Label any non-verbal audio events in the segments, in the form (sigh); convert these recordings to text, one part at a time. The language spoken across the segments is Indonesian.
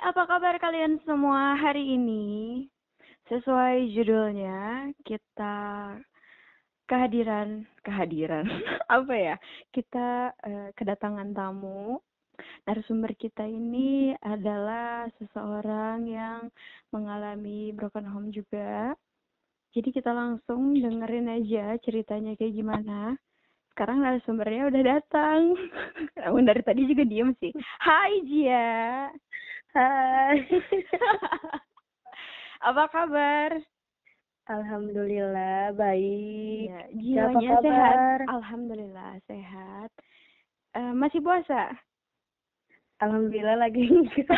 apa kabar kalian semua hari ini? Sesuai judulnya, kita kehadiran kehadiran (laughs) apa ya? Kita uh, kedatangan tamu. Narasumber kita ini adalah seseorang yang mengalami broken home juga. Jadi kita langsung dengerin aja ceritanya kayak gimana. Sekarang narasumbernya udah datang. (laughs) Namun dari tadi juga diem sih. Hai Jia. Hai. (laughs) Apa kabar? Alhamdulillah baik. Ya, jiwanya sehat. Alhamdulillah sehat. Uh, masih puasa? Alhamdulillah lagi enggak. (laughs)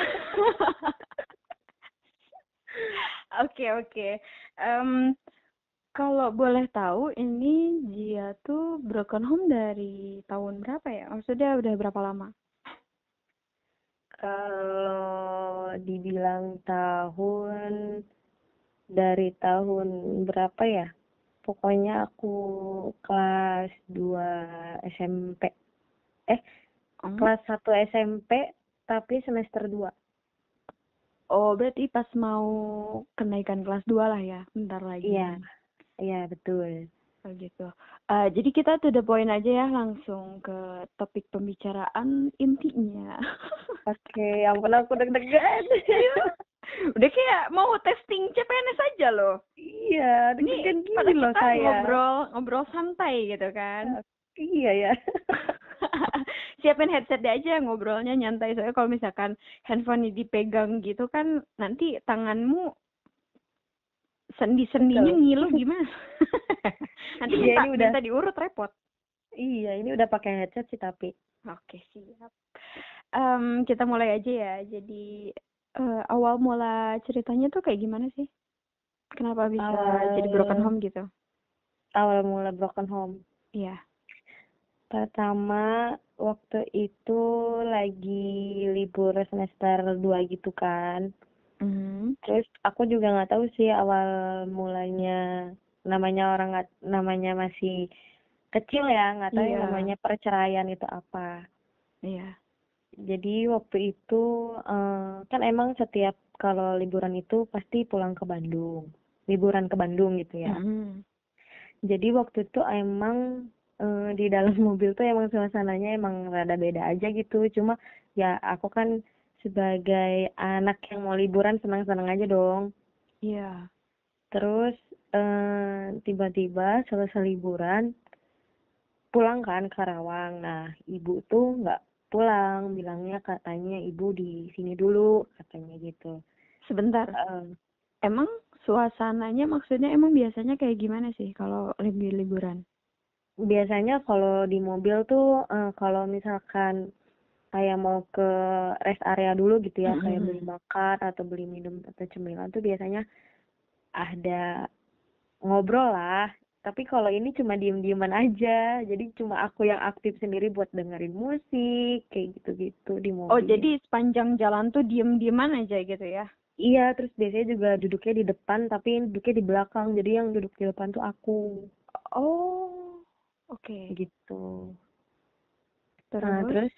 Oke oke. Kalau boleh tahu, ini dia tuh broken home dari tahun berapa ya? Maksudnya udah berapa lama? Kalau dibilang tahun dari tahun berapa ya? Pokoknya aku kelas 2 SMP. Eh, hmm. kelas 1 SMP tapi semester 2. Oh, berarti pas mau kenaikan kelas 2 lah ya, bentar lagi. Iya. Iya, betul. Oh gitu. Uh, jadi kita to the point aja ya langsung ke topik pembicaraan intinya. (laughs) Oke, okay, ampun aku deg-degan. (laughs) Udah kayak mau testing CPNS aja loh. Iya, deg-degan gini loh saya. ngobrol ngobrol santai gitu kan. Uh, iya ya. (laughs) Siapin headset aja ngobrolnya nyantai soalnya kalau misalkan handphone dipegang gitu kan nanti tanganmu sendi-sendinya ngilu gimana? (laughs) Nanti ya, minta, ini udah... minta diurut repot. Iya, ini udah pakai headset sih tapi. Oke, siap. Um, kita mulai aja ya. Jadi uh, awal mula ceritanya tuh kayak gimana sih? Kenapa bisa awal... jadi broken home gitu? Awal mula broken home. Iya. Pertama waktu itu lagi libur semester 2 gitu kan. Mm. Terus aku juga nggak tahu sih awal mulanya namanya orang nggak namanya masih kecil ya nggak tahu yeah. namanya perceraian itu apa. Iya. Yeah. Jadi waktu itu uh, kan emang setiap kalau liburan itu pasti pulang ke Bandung, liburan ke Bandung gitu ya. Mm. Jadi waktu itu emang uh, di dalam (laughs) mobil tuh emang suasananya emang rada beda aja gitu. Cuma ya aku kan sebagai anak yang mau liburan senang-senang aja dong. Iya. Terus eh, tiba-tiba selesai liburan pulang kan ke Karawang. Nah, ibu tuh nggak pulang, bilangnya katanya ibu di sini dulu, katanya gitu. Sebentar. Uh, emang suasananya maksudnya emang biasanya kayak gimana sih kalau lagi liburan? Biasanya kalau di mobil tuh uh, kalau misalkan kayak mau ke rest area dulu gitu ya, mm -hmm. kayak beli makan atau beli minum atau cemilan tuh biasanya ada ngobrol lah. Tapi kalau ini cuma diem-dieman aja, jadi cuma aku yang aktif sendiri buat dengerin musik, kayak gitu-gitu di oh, mobil. Oh, jadi sepanjang jalan tuh diem-dieman aja gitu ya? Iya, terus biasanya juga duduknya di depan, tapi duduknya di belakang, jadi yang duduk di depan tuh aku. Oh, oke. Okay. Gitu. Terus? Nah, terus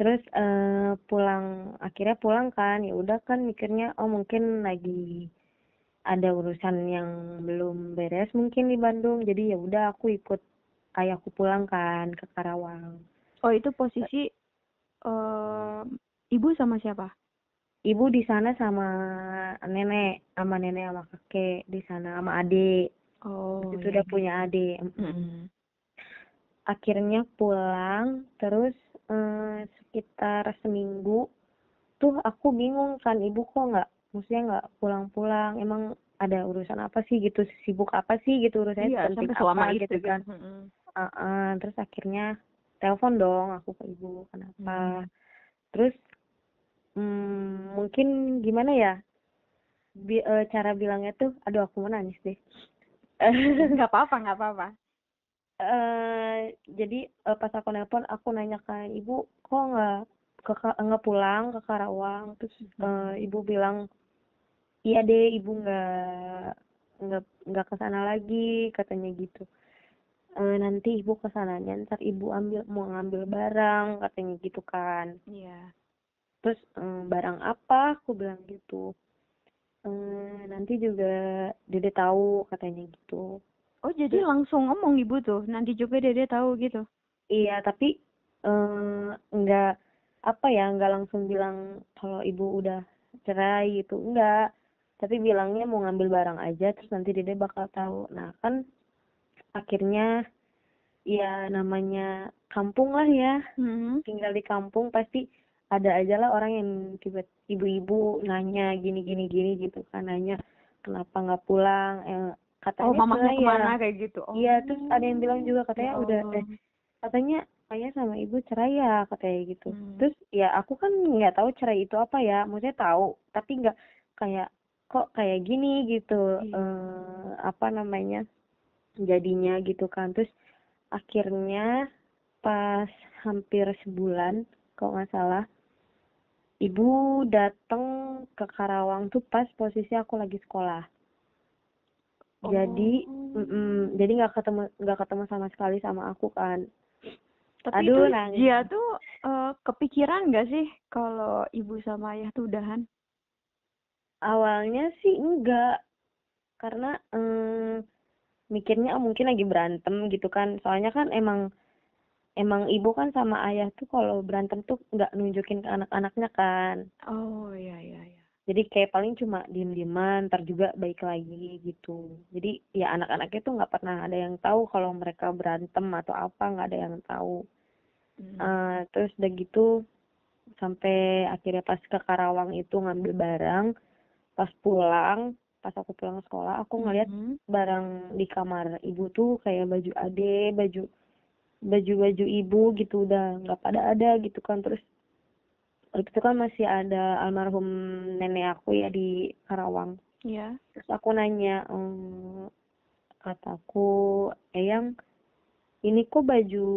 terus uh, pulang akhirnya pulang kan ya udah kan mikirnya oh mungkin lagi ada urusan yang belum beres mungkin di Bandung jadi ya udah aku ikut ayahku pulang kan ke Karawang oh itu posisi uh, ibu sama siapa ibu di sana sama nenek sama nenek sama kakek di sana sama adik oh itu iya. udah punya adik mm -hmm. akhirnya pulang terus eh, sekitar seminggu tuh aku bingung kan ibu kok nggak maksudnya nggak pulang-pulang? Emang ada urusan apa sih gitu? Sibuk apa sih? Gitu urusannya iya, penting apa gitu kan mm -hmm. uh -uh, terus akhirnya telepon dong aku ke ibu kenapa? Hmm. terus hmm, mungkin gimana ya? Bi uh, cara bilangnya tuh aduh aku mau nangis deh. Nggak apa-apa nggak apa-apa uh, jadi uh, pas aku nelpon aku nanya ke ibu kok nggak ke nggak pulang ke Karawang? Terus uh, ibu bilang iya deh ibu nggak nggak nggak ke sana lagi katanya gitu. Uh, nanti ibu ke sananya ntar ibu ambil mau ngambil barang katanya gitu kan. Iya. Terus ehm, barang apa? Aku bilang gitu. Ehm, nanti juga dede tahu katanya gitu oh jadi langsung ngomong ibu tuh. Nanti juga dede tahu gitu. Iya tapi eh enggak apa ya enggak langsung bilang kalau ibu udah cerai gitu enggak tapi bilangnya mau ngambil barang aja terus nanti dede bakal tahu. Nah kan akhirnya ya namanya kampung lah ya. Hmm. tinggal di kampung pasti ada aja lah orang yang tiba ibu-ibu nanya gini gini gini gitu kan nanya kenapa nggak pulang? Eh, katanya oh mamanya cerai ke mana? Ya kayak gitu. Oh. iya terus ada yang bilang juga katanya Ya udah eh katanya ayah sama ibu cerai ya katanya gitu. Hmm. terus ya aku kan nggak tahu cerai itu apa ya maksudnya tahu tapi nggak kayak kok kayak gini gitu Iya. eh apa namanya jadinya gitu kan. Terus akhirnya pas hampir sebulan kalau nggak salah ibu datang ke Karawang tuh pas posisi aku lagi sekolah jadi Oh. mm-mm, jadi nggak ketemu nggak ketemu sama sekali sama aku kan Tapi Aduh, itu nangis. dia tuh eh, kepikiran nggak sih kalau ibu sama ayah tuh udahan? awalnya sih enggak karena mm, mikirnya oh, mungkin lagi berantem gitu kan soalnya kan emang emang ibu kan sama ayah tuh kalau berantem tuh nggak nunjukin ke anak-anaknya kan Oh iya iya iya. Jadi kayak paling cuma diem-dieman ntar juga baik lagi gitu jadi ya anak-anaknya tuh nggak pernah ada yang tahu kalau mereka berantem atau apa nggak ada yang tahu Hmm. Eh, terus udah gitu sampai akhirnya pas ke Karawang itu ngambil barang pas pulang pas aku pulang sekolah aku ngeliat Mhm. barang di kamar ibu tuh kayak baju ade baju baju baju ibu gitu udah nggak pada ada gitu kan terus itu kan masih ada almarhum nenek aku ya di Karawang Iya. terus aku nanya ehm, kataku eyang ini kok baju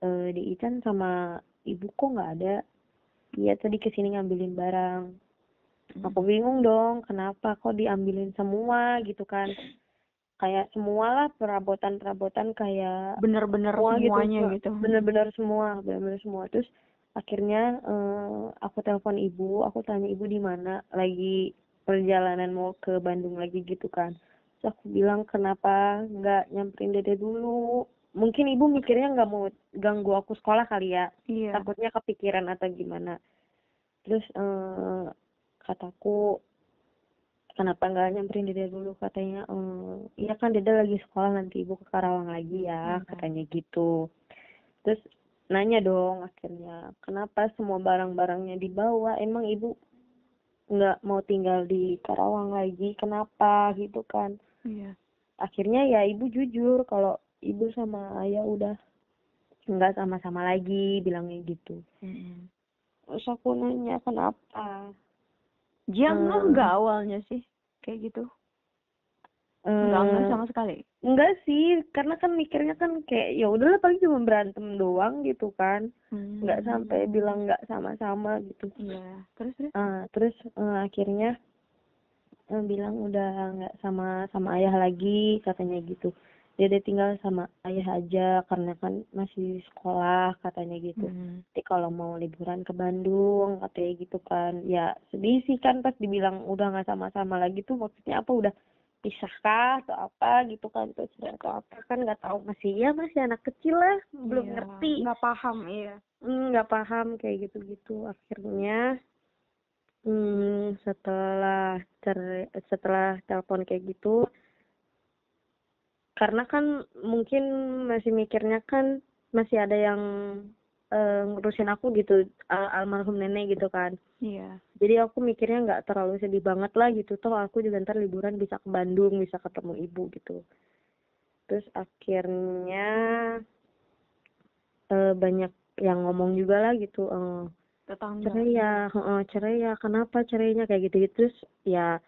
eh, di Ican sama ibu kok nggak ada iya tadi ke sini ngambilin barang aku bingung dong kenapa kok diambilin semua gitu kan kayak semua lah perabotan perabotan kayak Bener-bener semua gitu, semuanya semua. gitu. bener-bener semua bener-bener semua terus akhirnya eh, aku telepon ibu aku tanya ibu di mana? Lagi perjalanan mau ke Bandung lagi gitu kan. Terus aku bilang kenapa nggak nyamperin dede dulu? Mungkin ibu mikirnya nggak mau ganggu aku sekolah kali ya. Iya. takutnya kepikiran atau gimana. Terus eh kataku kenapa nggak nyamperin dede dulu? Katanya eh iya kan dede lagi sekolah nanti ibu ke Karawang lagi ya Hmm. katanya gitu. Terus nanya dong akhirnya kenapa semua barang-barangnya dibawa emang ibu nggak mau tinggal di Karawang lagi kenapa gitu kan Iya. akhirnya ya ibu jujur kalau ibu sama ayah udah nggak sama-sama lagi bilangnya gitu Mm-mm. terus aku nanya kenapa Dia Hmm. nggak nggak awalnya sih kayak gitu. Nggak nggak Eh, sama sekali. enggak sih karena kan mikirnya kan kayak ya udahlah paling cuma berantem doang gitu kan Hmm. sampai bilang nggak sama-sama gitu Iya. Terus terus. Ah, terus eh, akhirnya eh, bilang udah nggak sama sama ayah lagi katanya gitu dede tinggal sama ayah aja karena kan masih sekolah katanya gitu Hmm. nanti kalau mau liburan ke Bandung katanya gitu kan ya sedih sih kan pas dibilang udah nggak sama-sama lagi tuh maksudnya apa udah pisah kah atau apa gitu kan terus atau apa kan nggak tahu masih ya masih anak kecil lah belum Iya. ngerti Nggak paham iya. Hmm, nggak paham kayak gitu-gitu akhirnya hmm, setelah cerai setelah telepon kayak gitu karena kan mungkin masih mikirnya kan masih ada yang eh, ngurusin aku gitu al- almarhum nenek gitu kan Iya. jadi aku mikirnya nggak terlalu sedih banget lah gitu toh aku juga ntar liburan bisa ke Bandung bisa ketemu ibu gitu terus akhirnya eh, banyak yang ngomong juga lah gitu eh, Tetangga. cerai ya heeh, cerai ya kenapa cerainya kayak gitu gitu terus ya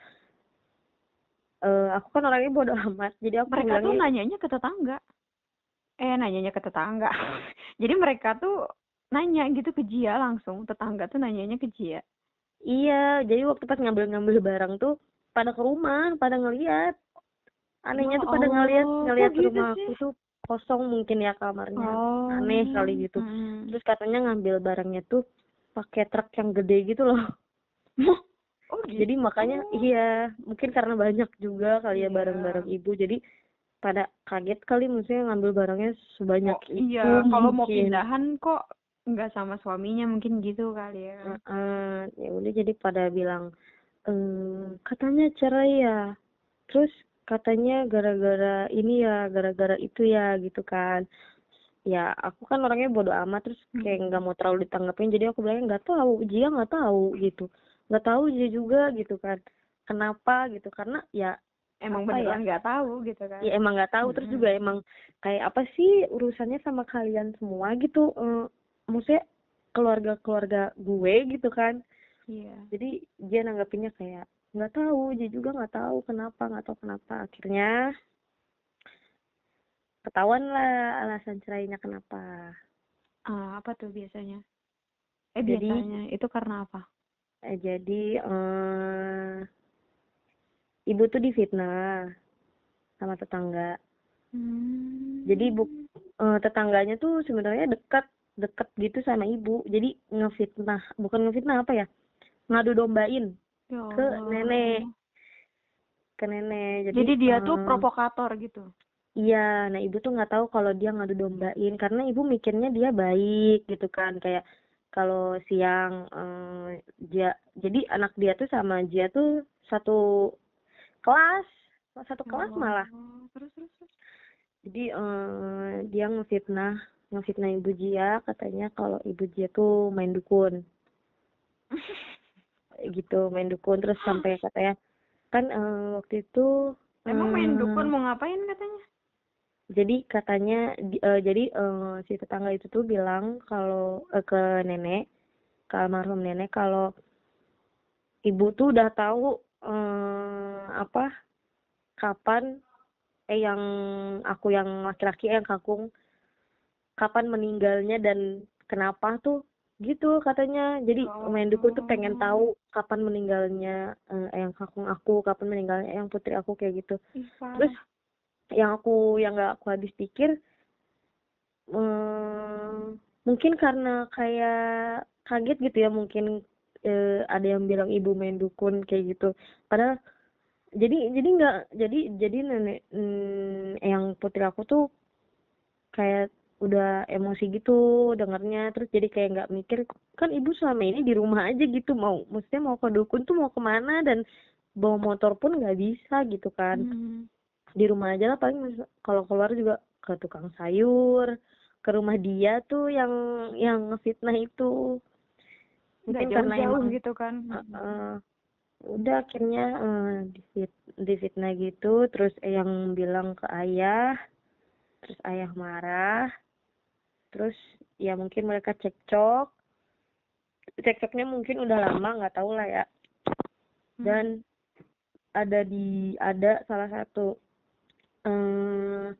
eh, aku kan orangnya bodoh (laughs) amat jadi aku Mereka tuh bilangnya nanyanya ke tetangga. Eh nanyanya ke tetangga. (laughs) Jadi mereka tuh nanya gitu ke Jia langsung. Tetangga tuh nanyanya ke Jia. iya jadi waktu pas ngambil-ngambil barang tuh pada ke rumah pada ngeliat anehnya Ya tuh pada ngeliat ngeliat gitu rumah sih? aku tuh kosong mungkin ya kamarnya Oh. aneh kali gitu Mm. terus katanya ngambil barangnya tuh pakai truk yang gede gitu loh (laughs) oh gitu jadi makanya iya mungkin karena banyak juga kali ya Iya. barang-barang ibu jadi pada kaget kali maksudnya ngambil barangnya sebanyak Oh, itu iya kalau mau pindahan kok nggak sama suaminya mungkin gitu kali ya. Heeh, ya udah jadi pada bilang ehm, katanya cerai ya terus katanya gara-gara ini ya gara-gara itu ya gitu kan. Ya aku kan orangnya bodo amat terus kayak nggak mau terlalu ditanggapin jadi aku bilangnya nggak tahu Jia nggak tahu gitu. Nggak tahu Jia juga gitu kan. Kenapa? gitu karena ya emang Apa ya? beneran nggak tahu gitu kan. Ya emang nggak tahu. Terus Mm-mm. juga emang kayak apa sih urusannya sama kalian semua gitu? Eh, maksudnya keluarga-keluarga gue gitu kan. Iya. Jadi dia nanggapinnya kayak nggak tahu dia juga nggak tahu kenapa nggak tahu kenapa. Akhirnya ketahuan lah alasan cerainya kenapa. Ah, apa tuh biasanya? Eh Jadi- biasanya itu karena apa? Eh, jadi eh ibu tuh difitnah sama tetangga. Hmm. Jadi bu- eh, tetangganya tuh sebenarnya dekat dekat gitu sama ibu. Jadi ngefitnah bukan ngefitnah apa ya? Ngadu dombain Ya ke nenek. ke nenek. Jadi, Jadi dia tuh eh, provokator gitu. Iya, nah ibu tuh nggak tahu kalau dia ngadu dombain. Karena ibu mikirnya dia baik gitu kan. Kayak kalau siang eh, dia jadi anak dia tuh sama dia tuh satu kelas satu kelas Ya malah. Terus terus terus. jadi eh, dia ngefitnah ngefitnah ibu Jia katanya kalau ibu Jia tuh main dukun (laughs) gitu main dukun terus sampai (gasps) katanya kan eh, waktu itu Emang main eh, dukun mau ngapain katanya? jadi katanya eh, jadi eh, si tetangga itu tuh bilang kalau eh, ke nenek ke almarhum nenek kalau ibu tuh udah tahu eh, apa kapan eh yang aku yang laki-laki eh, yang kakung kapan meninggalnya dan kenapa tuh gitu katanya. Jadi main dukun tuh pengen tahu kapan meninggalnya eh, yang kakung aku kapan meninggalnya yang putri aku kayak gitu. Terus yang aku yang nggak aku habis pikir hmm, mungkin karena kayak kaget gitu ya mungkin eh, ada yang bilang ibu main dukun kayak gitu. Padahal jadi jadi nggak jadi jadi nenek mm, yang putri aku tuh kayak udah emosi gitu dengarnya terus jadi kayak nggak mikir kan ibu selama ini di rumah aja gitu mau maksudnya mau ke dukun tuh mau ke mana? Dan bawa motor pun nggak bisa gitu kan. Hmm. di rumah aja lah paling kalau keluar juga ke tukang sayur ke rumah dia tuh yang yang ngefitnah itu Nggak jauh-jauh gitu kan. eh, udah akhirnya eh, difit difitnah gitu. Terus yang bilang ke ayah terus ayah marah. Terus ya mungkin mereka cekcok. Cekcoknya mungkin udah lama nggak tahu lah ya. Hmm. dan ada di ada salah satu eh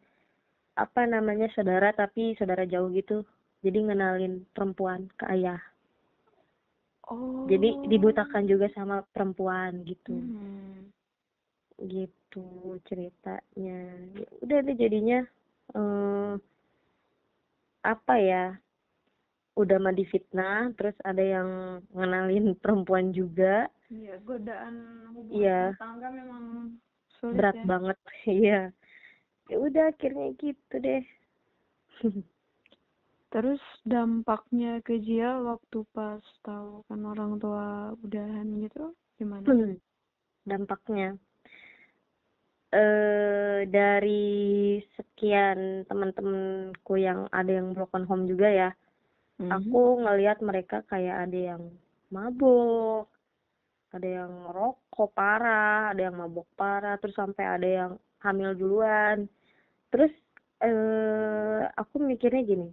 apa namanya saudara tapi saudara jauh gitu. Jadi ngenalin perempuan ke ayah Oh. jadi dibutakan juga sama perempuan gitu. Hmm. gitu ceritanya. Ya udah deh jadinya eh apa ya udah mah difitnah terus ada yang ngenalin (laughs) perempuan juga. Iya, godaan hubungan rumah tangga memang sulit berat ya. banget. (laughs) Iya. Ya udah akhirnya gitu deh (laughs) Terus dampaknya ke Jia waktu pas tahu kan orang tua udahan gitu gimana? Hmm, dampaknya eh dari sekian teman-temanku yang ada yang broken home juga ya Mhm. aku ngelihat mereka kayak ada yang mabuk ada yang rokok parah ada yang mabuk parah terus sampai ada yang hamil duluan terus eh aku mikirnya gini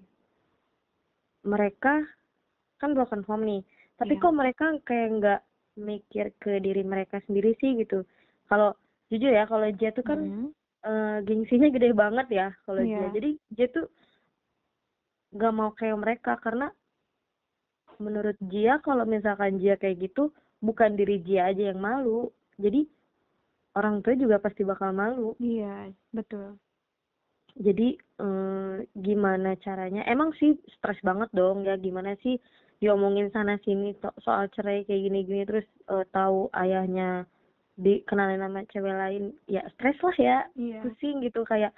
mereka kan broken home nih tapi Iya. kok mereka kayak nggak mikir ke diri mereka sendiri sih gitu kalau jujur ya kalau dia tuh kan Mhm. eh, gengsinya gede banget ya kalau dia Iya. jadi dia tuh nggak mau kayak mereka karena menurut dia kalau misalkan dia kayak gitu bukan diri dia aja yang malu jadi orang tua juga pasti bakal malu Iya, betul. Jadi eh, gimana caranya? Emang sih stres banget dong ya. Gimana sih diomongin sana sini soal cerai kayak gini-gini terus eh, tahu ayahnya dikenalin sama cewek lain ya stres lah ya. Iya. pusing gitu kayak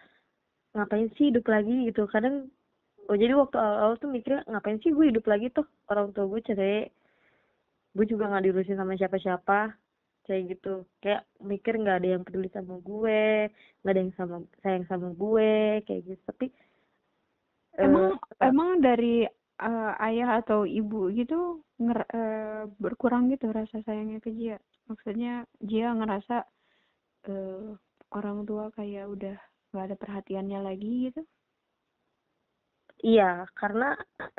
ngapain sih hidup lagi? gitu. Kadang oh jadi waktu awal-awal tuh mikirnya ngapain sih gue hidup lagi tuh? Orang tua gue cerai. Gue juga nggak diurusin sama siapa-siapa kayak gitu kayak mikir nggak ada yang peduli sama gue nggak ada yang sama sayang sama gue kayak gitu tapi eh, Emang apa- emang dari eh, ayah atau ibu gitu nger- eh, berkurang gitu rasa sayangnya ke Jia. Maksudnya Jia ngerasa eh, orang tua kayak udah gak ada perhatiannya lagi gitu. Iya, karena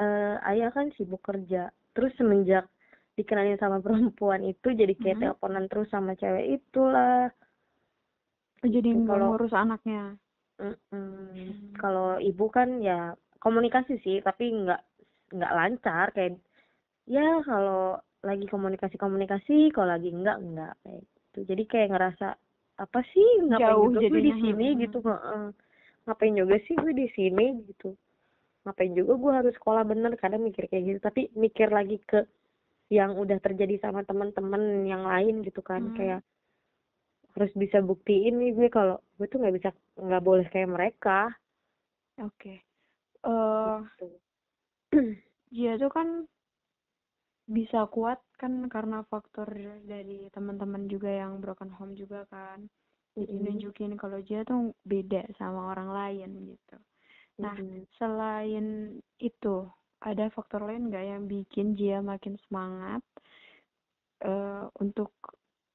eh, ayah kan sibuk kerja. Terus semenjak dikenalin sama perempuan itu jadi kayak Mhm. teleponan terus sama cewek itulah. Jadi Gitu, nggak kalau- ngurus anaknya. Mm-mm. Kalau ibu kan ya komunikasi sih, tapi nggak nggak lancar kayak ya kalau lagi komunikasi-komunikasi, kalau lagi enggak enggak kayak gitu. Jadi kayak ngerasa apa sih ngapain Jauh juga gue di jadinya, sini mm-mm. gitu, heeh. Ngapain juga sih gue di sini gitu. Ngapain juga gue harus sekolah bener kadang mikir kayak gitu, tapi mikir lagi ke yang udah terjadi sama teman-teman yang lain gitu kan Hmm. kayak harus bisa buktiin nih gue kalau gue tuh nggak bisa nggak boleh kayak mereka Oke. Eh, gitu. (clears throat) Jia tuh kan bisa kuat kan karena faktor dari teman-teman juga yang broken home juga kan. Jadi Mm-mm. nunjukin kalau Jia tuh beda sama orang lain gitu. Nah, Mm-mm. selain itu, ada faktor lain nggak yang bikin Jia makin semangat eh untuk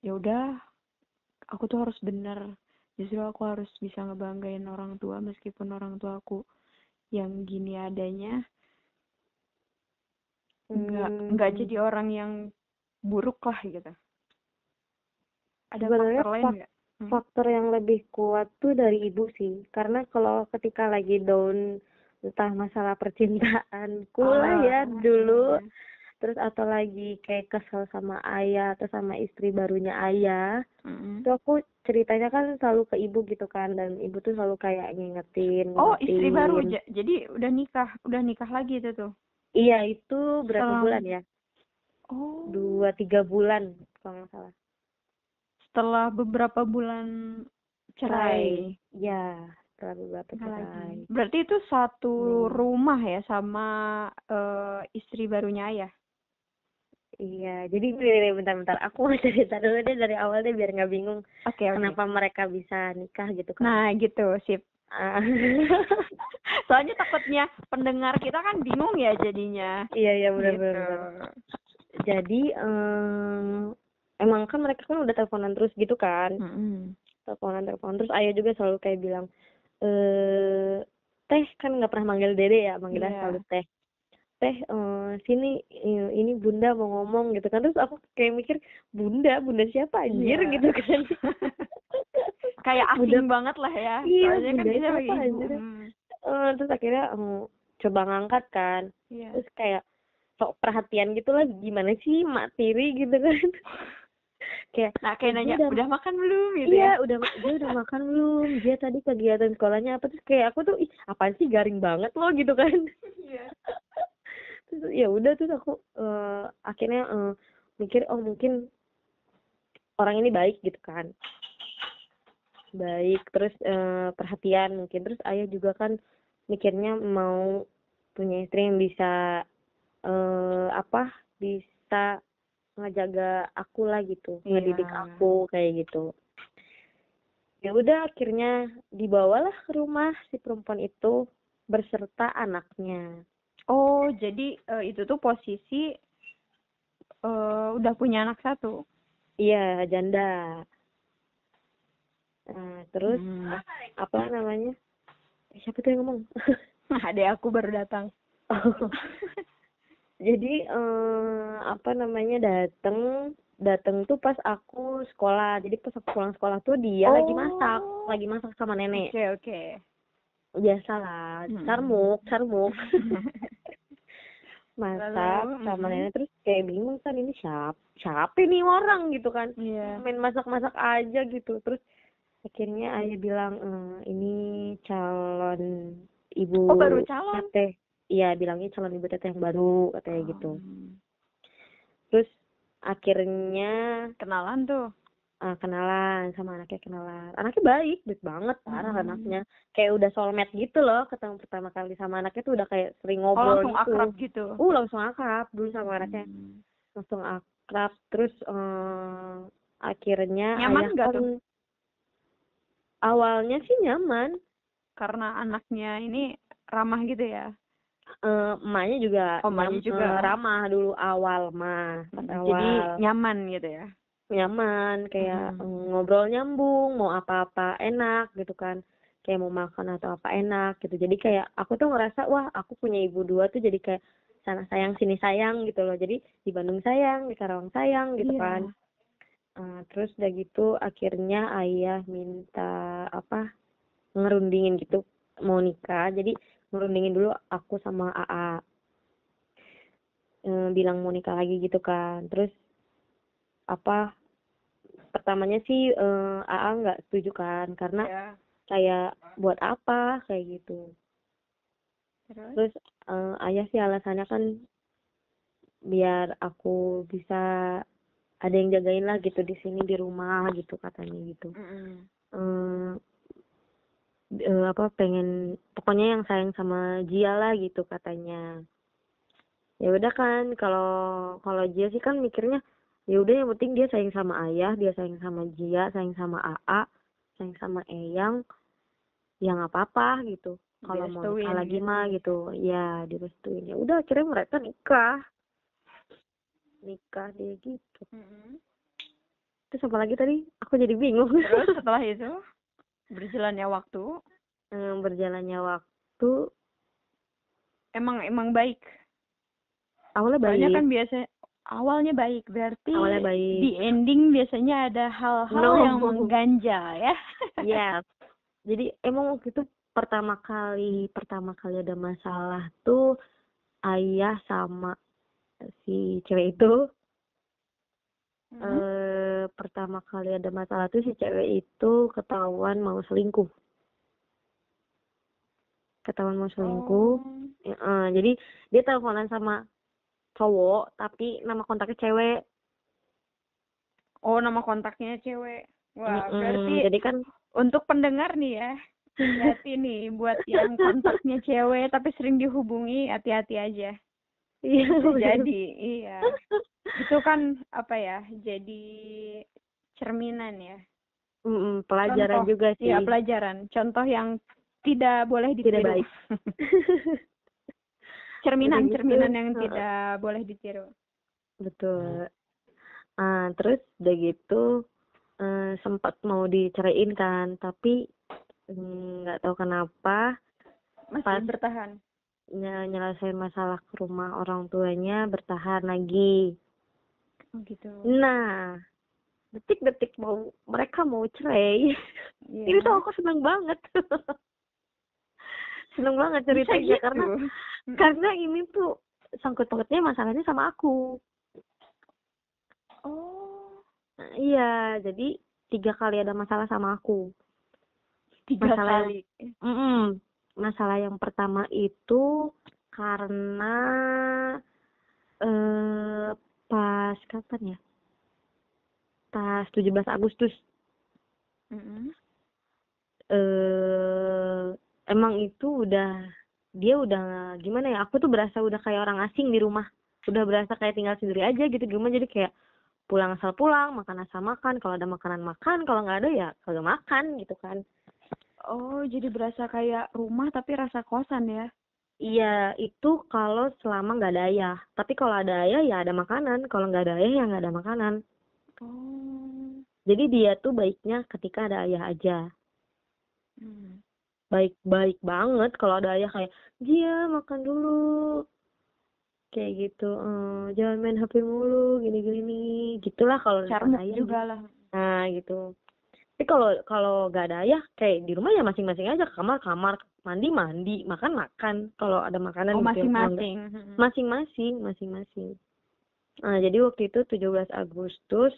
ya udah, aku tuh harus bener. Justru aku harus bisa ngebanggain orang tua meskipun orang tua aku yang gini adanya, nggak nggak Hmm, jadi orang yang buruk lah gitu. Ada Sebenarnya faktor lain nggak? Hmm. faktor yang lebih kuat tuh dari ibu sih karena kalau ketika lagi down entah masalah percintaanku lah ya dulu terus atau lagi kayak kesel sama ayah atau sama istri barunya ayah Mm-mm. itu aku ceritanya kan selalu ke ibu gitu kan dan ibu tuh selalu kayak ngingetin Oh, istri baru. ngingetin. Ja- Jadi udah nikah, udah nikah lagi itu tuh. iya itu berapa Selang- bulan ya Oh. dua tiga bulan kalau nggak salah Setelah beberapa bulan cerai. ya beberapa Nikah lagi. Berarti itu satu Hmm. rumah ya sama eh, istri barunya ayah. Iya, jadi bentar-bentar. Aku mau cerita dulu deh dari awal deh biar nggak bingung Oke, oke. kenapa mereka bisa nikah gitu kan. Nah, gitu, sip. Ah, (laughs) Soalnya takutnya pendengar kita kan bingung ya jadinya. iya, iya Gitu. benar-benar. Jadi em, emang kan mereka kan udah teleponan terus gitu kan. Mm-mm. Teleponan teleponan terus ayah juga selalu kayak bilang eh teh kan nggak pernah manggil dede ya, manggilnya Iya. selalu teh. Teh eh, sini ini bunda mau ngomong gitu kan. Terus aku kayak mikir bunda, bunda siapa anjir Iya. gitu kan. (laughs) Kayak asing banget lah ya. Iya, Soalnya kan bunda bisa siapa anjir? Hmm. Eh, terus akhirnya em, coba ngangkat kan Iya. terus kayak sok perhatian gitu lah gimana sih mak tiri gitu kan (laughs) kayak Nah, kayak "Dia nanya, udah- udah makan belum? gitu iya ya? udah dia udah makan belum. Dia tadi kegiatan sekolahnya apa terus kayak aku tuh ih apaan sih garing banget loh gitu kan. Iya. terus ya udah terus aku eh, akhirnya eh, mikir oh mungkin orang ini baik gitu kan. Baik terus eh, perhatian mungkin. Terus ayah juga kan mikirnya mau punya istri yang bisa eh apa bisa ngejaga aku lah gitu ngedidik Iya. aku kayak gitu ya udah akhirnya dibawalah ke rumah si perempuan itu berserta anaknya Oh, jadi eh, itu tuh posisi eh udah punya anak satu. Iya, janda. Nah, terus Hmm. apa namanya? Eh, siapa tuh yang ngomong? (laughs) Adek aku baru datang. (laughs) Jadi eh, apa namanya dateng dateng tuh pas aku sekolah. Jadi pas aku pulang sekolah tuh dia lagi masak, Oh. lagi masak sama nenek. Oke, oke. Biasalah, Hmm. carmuk, carmuk. (laughs) masak Lalu, sama mm. nenek terus kayak bingung kan ini siapa siapa nih orang gitu kan. Iya. main masak-masak aja gitu terus akhirnya ayah bilang "Eh, ini calon ibu Oh, baru calon? teh iya bilangnya calon ibu teteh yang baru katanya Oh. gitu terus akhirnya Kenalan tuh. eh, kenalan sama anaknya kenalan anaknya baik baik banget parah Hmm. anaknya kayak udah soulmate gitu loh ketemu pertama kali sama anaknya tuh udah kayak sering Oh, ngobrol langsung gitu akrab gitu. uh langsung akrab dulu sama anaknya Hmm. langsung akrab terus eh, akhirnya Nyaman ayah nggak kan tuh? awalnya sih nyaman Karena anaknya ini ramah gitu ya. Eh, emaknya juga Oh, emaknya juga. eh, ramah dulu awal mah. Awal. Jadi nyaman gitu ya. nyaman kayak eh, ngobrol nyambung mau apa-apa enak gitu kan. Kayak mau makan atau apa enak gitu. Jadi kayak aku tuh ngerasa wah aku punya ibu dua tuh jadi kayak sana sayang sini sayang gitu loh. Jadi di Bandung sayang di Karawang sayang gitu Iya. kan. Eh, terus udah gitu akhirnya ayah minta apa ngerundingin gitu mau nikah. Jadi ngerundingin dulu aku sama AA Eh, bilang mau nikah lagi gitu kan terus apa pertamanya sih eh, AA nggak setuju kan karena Ya. kayak buat apa kayak gitu Terus? terus eh, ayah sih alasannya kan biar aku bisa ada yang jagain lah gitu di sini di rumah gitu katanya gitu Mm-mm. eh eh, apa pengen pokoknya yang sayang sama Jia lah gitu katanya. Ya udah kan kalau kalau Jia sih kan mikirnya ya udah yang penting dia sayang sama ayah dia sayang sama Jia sayang sama AA sayang sama Eyang ya nggak apa-apa gitu. Kalau mau nikah lagi gitu. mah gitu ya direstuin. Ya udah akhirnya mereka nikah. Nikah dia gitu. Mm-mm. terus apa lagi tadi? Aku jadi bingung. Terus (laughs) setelah itu berjalannya waktu, Eh, berjalannya waktu emang emang baik. awalnya Soalnya baik kan biasa awalnya baik, berarti awalnya baik di ending biasanya ada hal-hal No. yang mengganjal ya. Yes. (laughs) Jadi emang waktu itu pertama kali pertama kali ada masalah tuh ayah sama si cewek itu Hmm. eh pertama kali ada masalah tuh si cewek itu ketahuan mau selingkuh. Ketahuan mau selingkuh. Oh. Ya, eh, jadi dia teleponan sama cowok tapi nama kontaknya cewek. Oh, nama kontaknya cewek. Wah, Mm-mm. berarti jadi kan untuk pendengar nih ya, (laughs) hati nih buat yang kontaknya cewek tapi sering dihubungi, hati-hati aja. Iya (laughs) jadi, iya. Itu kan apa ya? Jadi cerminan ya. Mm-mm, pelajaran Contoh. juga sih. Iya, pelajaran. Contoh yang tidak boleh ditiru. Tidak baik. (laughs) cerminan, gitu, cerminan yang heeh. tidak boleh ditiru. Betul. Ah, terus udah gitu eh, sempat mau diceraiin kan, tapi mm, nggak tahu kenapa Masih Pas. bertahan. Ny- nyelesain masalah ke rumah orang tuanya bertahan lagi. Oh, gitu. Nah, detik-detik mau mereka mau cerai, Iya. (laughs) ini tuh aku seneng banget. (laughs) seneng banget ceritanya gitu. karena Mm. karena ini tuh sangkut pautnya masalahnya sama aku. Oh, Nah, iya, jadi tiga kali ada masalah sama aku. tiga Masalah kali. Mm-mm. Masalah yang pertama itu karena eh pas kapan ya? Pas 17 Agustus. Mm-mm. Eh emang itu udah dia udah gimana ya? Aku tuh berasa udah kayak orang asing di rumah. Udah berasa kayak tinggal sendiri aja gitu di rumah jadi kayak pulang asal pulang, makan asal makan, kalau ada makanan makan, kalau nggak ada ya kagak makan gitu kan. Oh, jadi berasa kayak rumah tapi rasa kosan ya? Iya, itu kalau selama nggak ada ayah. Tapi kalau ada ayah ya ada makanan. Kalau nggak ada ayah ya nggak ada makanan. Oh. Jadi dia tuh baiknya ketika ada ayah aja. Hmm. Baik-baik banget kalau ada ayah kayak, dia makan dulu. Kayak gitu. "Eh, jangan main HP mulu, gini-gini. Gitulah kalau Carmuk ayah. juga lah. Nah, gitu. Tapi kalau kalau nggak ada ayah, kayak di rumah ya masing-masing aja. Kamar, kamar. Mandi, mandi. Makan, makan. Kalau ada makanan Oh, gitu. Masing-masing. Mm-mm. masing-masing masing-masing nah jadi waktu itu 17 Agustus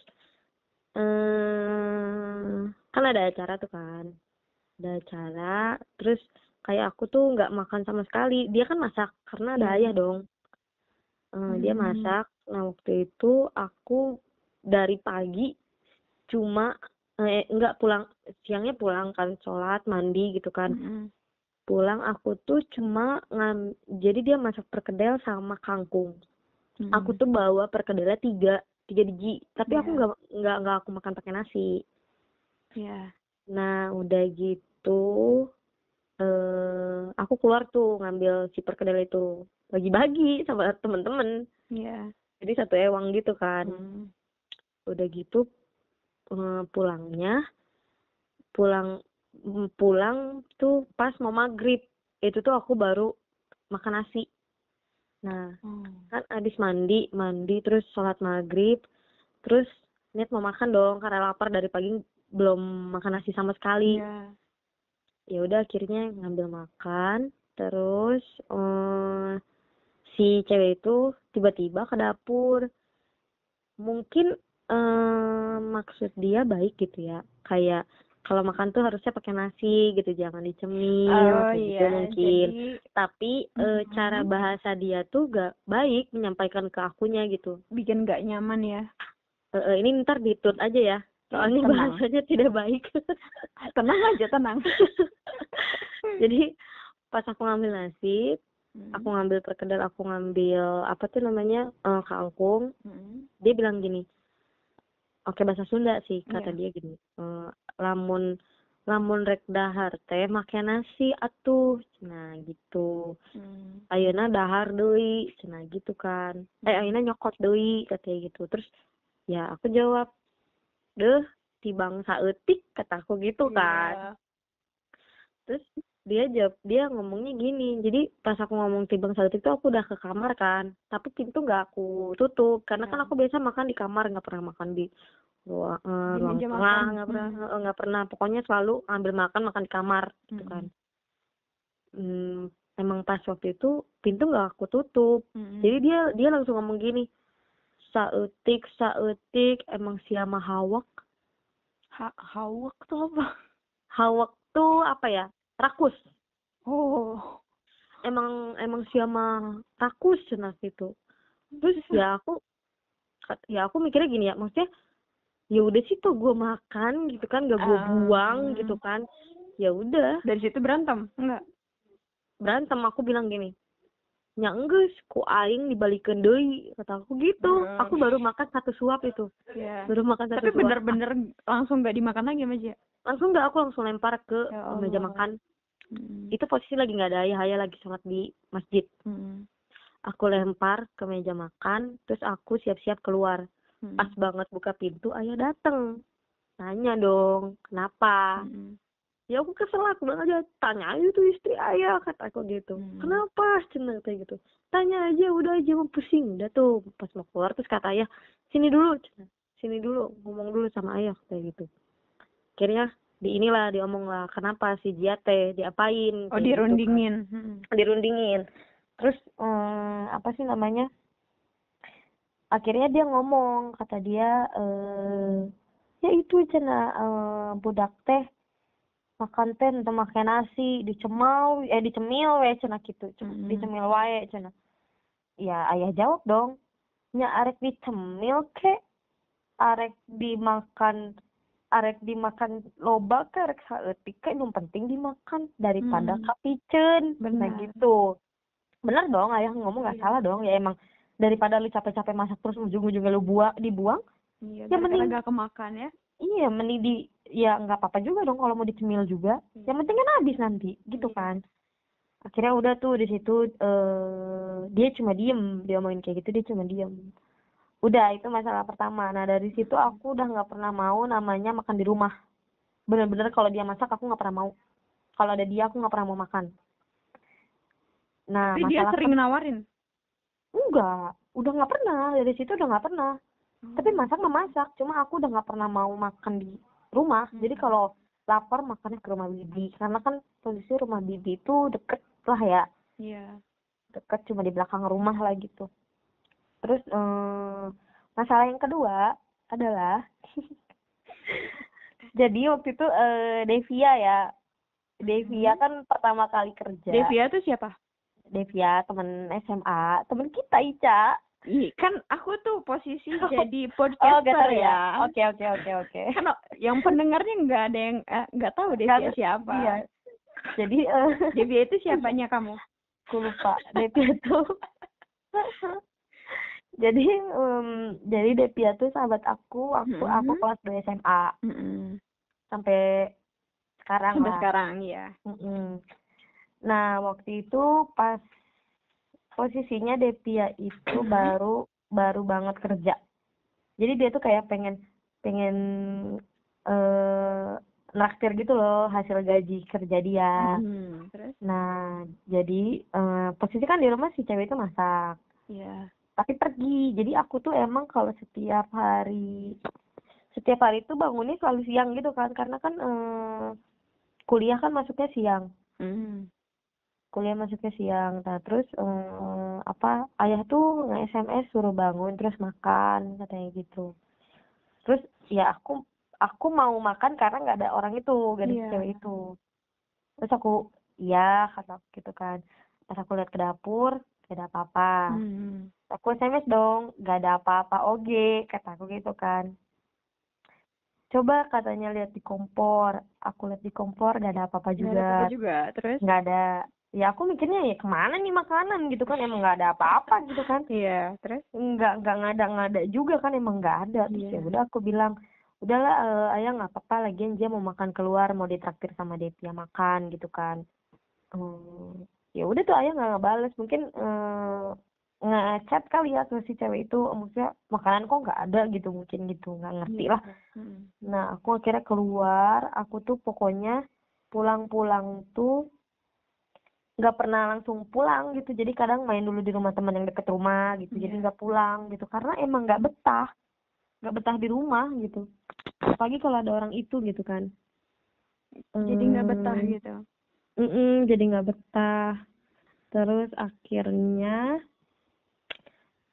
eh kan ada acara tuh kan ada acara terus kayak aku tuh nggak makan sama sekali dia kan masak karena ada Iya. ayah dong Eh, dia Hmm. masak nah waktu itu aku dari pagi cuma eh enggak pulang siangnya pulang kan sholat mandi gitu kan Mm-mm. pulang aku tuh cuma ngam jadi dia masak perkedel sama kangkung Mm-mm. aku tuh bawa perkedelnya tiga tiga biji tapi aku Iya. nggak nggak nggak aku makan pakai nasi Iya. nah udah gitu eh aku keluar tuh ngambil si perkedel itu bagi-bagi sama temen-temen Iya. jadi satu ewang gitu kan Hmm. udah gitu pulangnya pulang mm, pulang tuh pas mau maghrib itu tuh aku baru makan nasi nah Oh. kan abis mandi mandi terus sholat maghrib terus niat mau makan dong karena lapar dari pagi belum makan nasi sama sekali Iya. ya udah akhirnya ngambil makan terus eh si cewek itu tiba-tiba ke dapur mungkin eh maksud dia baik gitu ya kayak kalau makan tuh harusnya pakai nasi gitu jangan dicemil Oh gitu iya, mungkin jadi tapi eh, Mhm. cara bahasa dia tuh gak baik menyampaikan ke akunya gitu bikin gak nyaman ya. Eh, eh, ini ntar ditut aja ya soalnya Tenang. bahasanya tidak baik (laughs) Tenang aja, tenang. (laughs) jadi pas aku ngambil nasi Hmm. aku ngambil perkedel aku ngambil apa tuh namanya eh, kangkung Hmm. dia bilang gini oke bahasa Sunda sih kata Iya. dia gini eh, lamun lamun rek dahar teh make nasi atuh nah gitu Hmm. ayeuna dahar deui cenah gitu kan eh ayeuna nyokot deui katanya gitu terus ya aku jawab deh tibang saeutik kataku gitu kan Iya. terus dia jawab dia ngomongnya gini jadi pas aku ngomong tibang saeutik itu aku udah ke kamar kan tapi pintu nggak aku tutup karena kan Ya. aku biasa makan di kamar nggak pernah makan di ruang eh, ruang tengah nggak pernah Hmm. eh, nggak pernah pokoknya selalu ambil makan makan di kamar gitu Hmm. kan hmm, emang pas waktu itu pintu nggak aku tutup Hmm. jadi dia dia langsung ngomong gini saeutik saeutik emang siapa hawak Ha- hawak tuh apa? hawak tuh apa ya rakus Oh. emang emang siapa rakus cenah gitu terus ya aku ya aku mikirnya gini ya maksudnya ya udah sih tuh gue makan gitu kan gak gue Ah. buang gitu kan ya udah Dari situ berantem? Enggak. berantem aku bilang gini nya enggeus ku aing dibalikeun deui kata aku gitu Hmm. aku baru makan satu suap itu Iya. baru makan satu Tapi bener-bener langsung gak dimakan lagi sama Jia? langsung nggak aku langsung lempar ke Ya meja makan Hmm. itu posisi lagi nggak ada ayah ayah lagi sholat di masjid Hmm. aku lempar ke meja makan terus aku siap-siap keluar Hmm. pas banget buka pintu ayah dateng nanya dong kenapa Hmm. ya aku kesel aku bilang aja tanya aja tuh istri ayah kata aku gitu Hmm. kenapa cenah kayak gitu tanya aja udah aja mau pusing udah tuh pas mau keluar terus kata ayah sini dulu sini dulu ngomong dulu sama ayah kayak gitu akhirnya di inilah diomong lah kenapa si Jia teh diapain Oh kayak gitu kan. dirundingin. Hmm. dirundingin terus eh, apa sih namanya akhirnya dia ngomong kata dia eh ya itu cina eh, budak teh makan teh untuk makan nasi dicemau eh dicemil we cina gitu Cem- Mm-mm. dicemil wae cina ya ayah jawab dong nya arek dicemil ke arek dimakan arek dimakan loba ke arek saeutik ke yang penting dimakan daripada Hmm. kapiceun nah Benar. gitu bener dong ayah ngomong nggak Iya. salah dong ya emang daripada lu capek-capek masak terus ujung-ujungnya lu buang dibuang Iya, Ya, mending- gak kemakan ya. iya mending di ya nggak apa-apa juga dong kalau mau dicemil juga yang penting kan habis nanti gitu Iya. kan akhirnya udah tuh di situ eh dia cuma diem dia ngomongin kayak gitu dia cuma diem udah itu masalah pertama. Nah dari situ aku udah nggak pernah mau namanya makan di rumah. Bener-bener kalau dia masak aku nggak pernah mau. Kalau ada dia aku nggak pernah mau makan. Nah Tapi dia sering nawarin. enggak udah nggak pernah. Dari situ udah nggak pernah. Tapi masak mah masak. Cuma aku udah nggak pernah mau makan di rumah. Jadi Hmm. kalau lapar makannya ke rumah bibi. Karena kan posisi rumah bibi itu deket lah ya. Iya. deket cuma di belakang rumah lah gitu terus eh, masalah yang kedua adalah (laughs) jadi waktu itu eh, Devia ya. Devia kan pertama kali kerja. Devia tuh siapa? Devia temen SMA temen kita Ica. Ih, kan aku tuh posisi Oh. (laughs) jadi oh podcaster gak tahu ya. ya. Oke oke oke oke. Kan yang pendengarnya nggak ada yang eh, nggak tahu Nggak Devia ada- siapa. iya. Jadi eh, Devia itu siapanya kamu? (laughs) aku lupa. Devia tuh jadi em, jadi Devia tuh sahabat aku waktu aku Mhm. kelas 2 SMA Mm-mm. sampai sekarang Sampai lah sekarang ya. Mm-mm. Nah, waktu itu pas posisinya Devia itu Mhm. baru baru banget kerja. Jadi dia tuh kayak pengen pengen eh naktir gitu loh hasil gaji kerja dia. Mm. Terus? Nah, jadi eh posisi kan di rumah si cewek itu masak, Ya. Tapi pergi. Jadi aku tuh emang kalau setiap hari setiap hari tuh bangunnya selalu siang gitu kan karena kan eh kuliah kan masuknya siang. Mm. kuliah masuknya siang nah terus eh, apa ayah tuh nge SMS suruh bangun terus makan katanya gitu terus ya aku aku mau makan karena nggak ada orang itu gak ada Iya. cewek itu terus aku iya kata gitu kan pas aku lihat ke dapur ada apa-apa Mm. Aku SMS dong gak ada apa-apa oge kata aku gitu kan coba katanya lihat di kompor aku lihat di kompor gak ada apa-apa Nggak ada juga apa-apa juga. Terus? nggak ada ya aku mikirnya ya ke mana nih makanan gitu kan emang nggak ada apa-apa gitu kan Iya. Terus? nggak nggak ngada ngada juga kan emang nggak ada terus Iya. ya udah aku bilang udahlah eh, ayah nggak apa-apa lagian dia mau makan keluar mau ditraktir sama Devia makan gitu kan Hmm, ya udah tuh ayah nggak ngebales mungkin eh, ngechat kali ya ke si cewek itu maksudnya makanan kok nggak ada gitu mungkin gitu nggak ngerti Iya. lah Mm. Nah, aku akhirnya keluar, aku tuh pokoknya pulang-pulang tuh nggak pernah langsung pulang gitu. Jadi kadang main dulu di rumah teman yang deket rumah gitu. Jadi Iya. nggak pulang gitu. Karena emang nggak betah, nggak betah di rumah gitu. Apalagi kalau ada orang itu gitu kan. Jadi nggak betah Hmm, gitu. mm-mm, jadi nggak betah. Terus akhirnya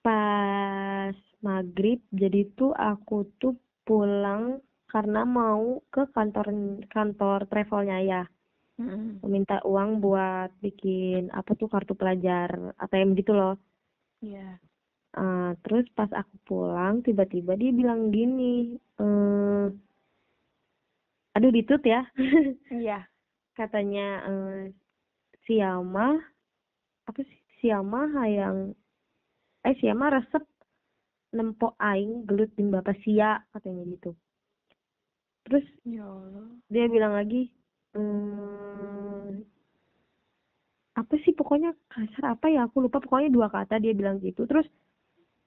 pas maghrib, jadi tuh aku tuh pulang karena mau ke kantor kantor travelnya ya Mm. meminta uang buat bikin apa tuh kartu pelajar ATM gitu loh Iya. Eh, terus pas aku pulang tiba-tiba dia bilang gini eh aduh ditut ya (laughs) Iya. katanya eh siama apa sih siama hayang eh siama resep nempok aing gelut jeung bapak sia katanya gitu. Terus Ya Allah. dia bilang lagi hmm, apa sih pokoknya kasar apa ya? Aku lupa pokoknya dua kata dia bilang gitu. Terus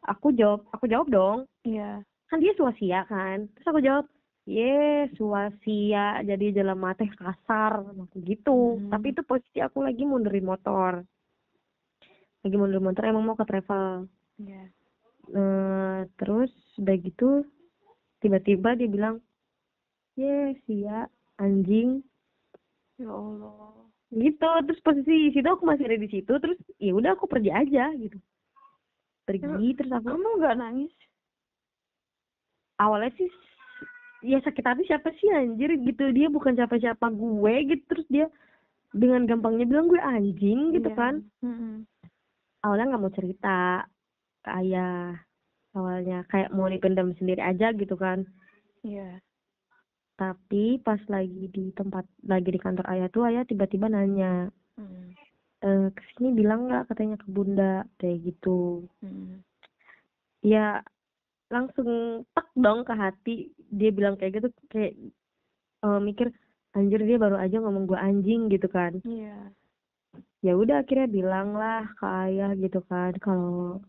aku jawab aku jawab dong. Iya. kan dia suasia kan? Terus aku jawab ye suasia jadi jalan mata kasar gitu. Hmm. tapi itu posisi aku lagi mundurin motor lagi mundurin motor emang mau ke travel Iya. Eh, terus udah gitu tiba-tiba dia bilang ye sia anjing Ya Allah. gitu terus posisi situ aku masih ada di situ terus ya udah aku pergi aja gitu pergi terus aku Kamu nggak nangis? awalnya sih ya sakit hati siapa sih anjir gitu dia bukan siapa-siapa gue gitu terus dia dengan gampangnya bilang gue anjing gitu Iya. kan. Awalnya nggak mau cerita ke ayah awalnya kayak mau dipendam sendiri aja gitu kan Iya. tapi pas lagi di tempat lagi di kantor ayah tuh ayah tiba-tiba nanya Mm. e, ke sini bilang nggak katanya ke bunda kayak gitu Mm. ya langsung tek dong ke hati dia bilang kayak gitu kayak eh, mikir anjir dia baru aja ngomong gue anjing gitu kan Iya. Ya udah akhirnya bilang lah ke ayah gitu kan kalau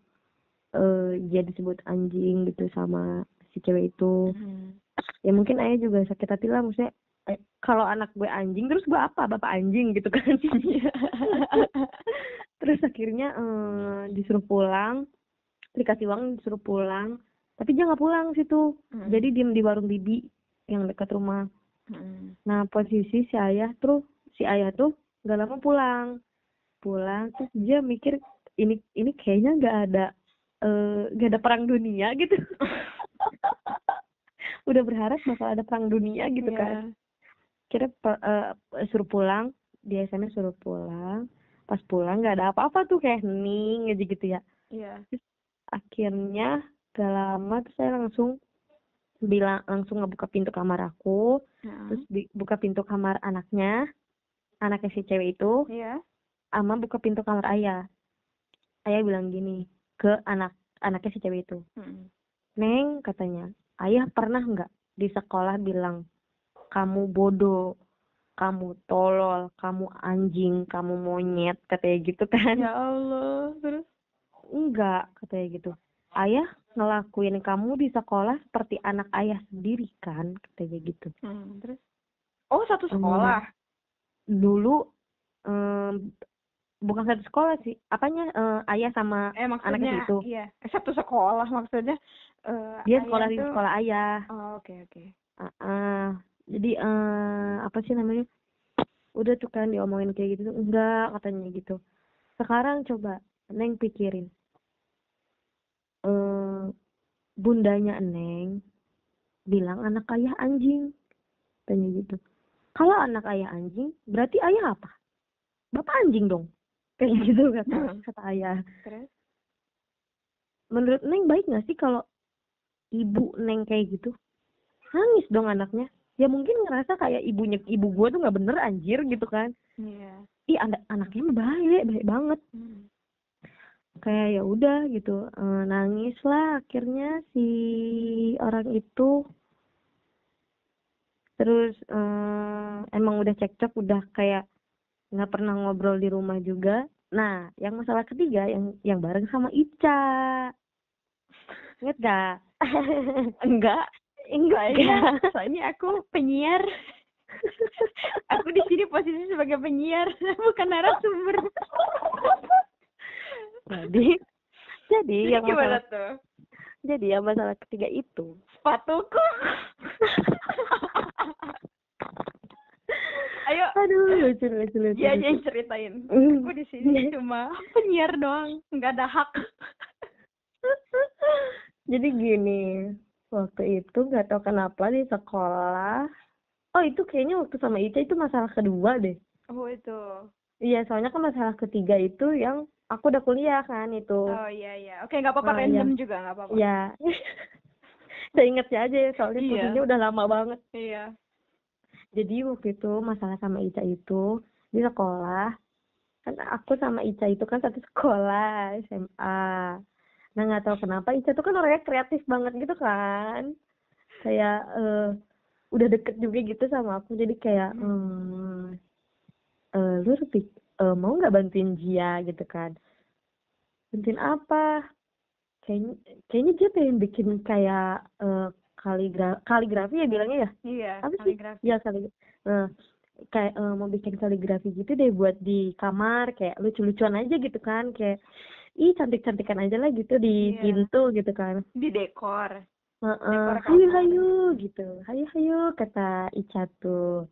eh dia disebut anjing gitu sama si cewek itu Mm. ya mungkin ayah juga sakit hati lah maksudnya eh, kalau anak gue anjing terus gue apa bapak anjing gitu kan (laughs) terus akhirnya eh, disuruh pulang dikasih uang disuruh pulang tapi dia nggak pulang situ Mm. jadi diem di warung bibi yang dekat rumah Mm. nah posisi si ayah tuh si ayah tuh nggak lama pulang pulang terus dia mikir ini ini kayaknya nggak ada eh, nggak ada perang dunia (laughs) gitu udah berharap bakal ada perang dunia gitu Iya. kan kira eh, suruh pulang di SMS suruh pulang pas pulang nggak ada apa-apa tuh kayak hening aja gitu ya Iya. akhirnya gak lama tuh saya langsung bilang langsung ngebuka pintu kamar aku Heeh. terus buka pintu kamar anaknya anaknya si cewek itu Iya. Ama buka pintu kamar ayah ayah bilang gini ke anak anaknya si cewek itu Mm. neng katanya ayah pernah nggak di sekolah bilang kamu bodoh kamu tolol kamu anjing kamu monyet katanya gitu kan Ya Allah. Terus? enggak katanya gitu ayah ngelakuin kamu di sekolah seperti anak ayah sendiri kan katanya gitu Hmm, terus? Oh satu sekolah. dulu em, bukan satu sekolah sih. Apanya eh, ayah sama Eh anaknya itu. iya. Eh, satu sekolah maksudnya. eh, dia sekolah di sekolah ayah. Oh oke oke. Ah, ah. jadi eh apa sih namanya? Udah tuh kan diomongin kayak gitu enggak katanya gitu. Sekarang coba neng pikirin. Eh bundanya neng bilang anak ayah anjing tanya gitu. Kalau anak ayah anjing berarti ayah apa? Bapak anjing dong kayak (laughs) gitu kata kata ayah. Terus? menurut neng baik nggak sih kalau ibu neng kayak gitu? Nangis dong anaknya. Ya mungkin ngerasa kayak ibunya ibu gua tuh nggak bener anjir gitu kan. Iya. ih anak anaknya baik baik banget. Hmm. kayak ya udah gitu Eh, nangis lah akhirnya si orang itu. Terus eh, emang udah cekcok udah kayak nggak pernah ngobrol di rumah juga nah yang masalah ketiga yang yang bareng sama Ica inget gak (laughs) Enggak. Enggak ya. Enggak. Soalnya aku penyiar. (laughs) aku di sini posisi sebagai penyiar, (laughs) bukan narasumber. jadi jadi yang masalah tuh? jadi yang masalah ketiga itu Sepatuku. Ayo, aduh lucu lucu lucu dia aja yang ceritain. Mm. Aku di sini cuma penyiar doang, nggak ada hak. jadi gini waktu itu nggak tahu kenapa di sekolah oh itu kayaknya waktu sama Ica itu masalah kedua deh Oh itu. iya soalnya kan masalah ketiga itu yang aku udah kuliah kan itu Oh iya iya. Oke nggak apa-apa Ah, random juga nggak apa-apa. (laughs) ya saya inget aja ya soalnya Iya. udah lama banget Iya. Jadi waktu itu masalah sama Ica itu di sekolah kan aku sama Ica itu kan satu sekolah SMA nah nggak tahu kenapa Ica tuh kan orangnya kreatif banget gitu kan. Kayak eh, udah deket juga gitu sama aku. Jadi kayak hmm, eh, lu eh, mau nggak bantuin dia? gitu kan. Bantuin apa? Kayaknya kayaknya dia pengen bikin kayak eh, kaligra kaligrafi ya bilangnya ya Iya. apa sih? kaligrafi. Ya kali. Nah, kayak eh, mau bikin kaligrafi gitu deh buat di kamar kayak lucu-lucuan aja gitu kan kayak ih cantik-cantikan aja lah gitu di Iya. pintu gitu kan. Di dekor. Heeh, Dekor hayu hayu gitu. Hayu hayu kata Ica tuh.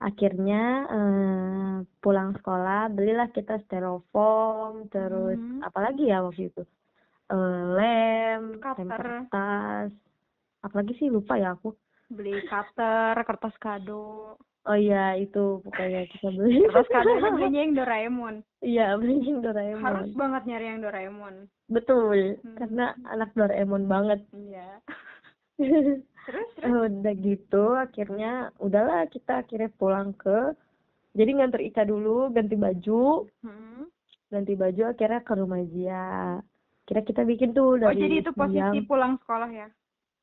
Akhirnya eh, pulang sekolah belilah kita styrofoam terus Mhm. apalagi ya waktu itu Eh, lem, kertas, apalagi sih lupa ya aku. Beli cutter, kertas kado. Oh iya itu pokoknya kita (laughs) beli. Kertas kado (laughs) belinya yang Doraemon. Iya beli yang Doraemon. Harus banget nyari yang Doraemon. Betul Hmm. karena anak Doraemon banget. Iya. (laughs) Terus terus. udah gitu akhirnya udahlah kita akhirnya pulang ke jadi nganter Ica dulu ganti baju Hmm. ganti baju akhirnya ke rumah dia kira kita bikin tuh Oh dari jadi itu posisi siang. pulang sekolah ya?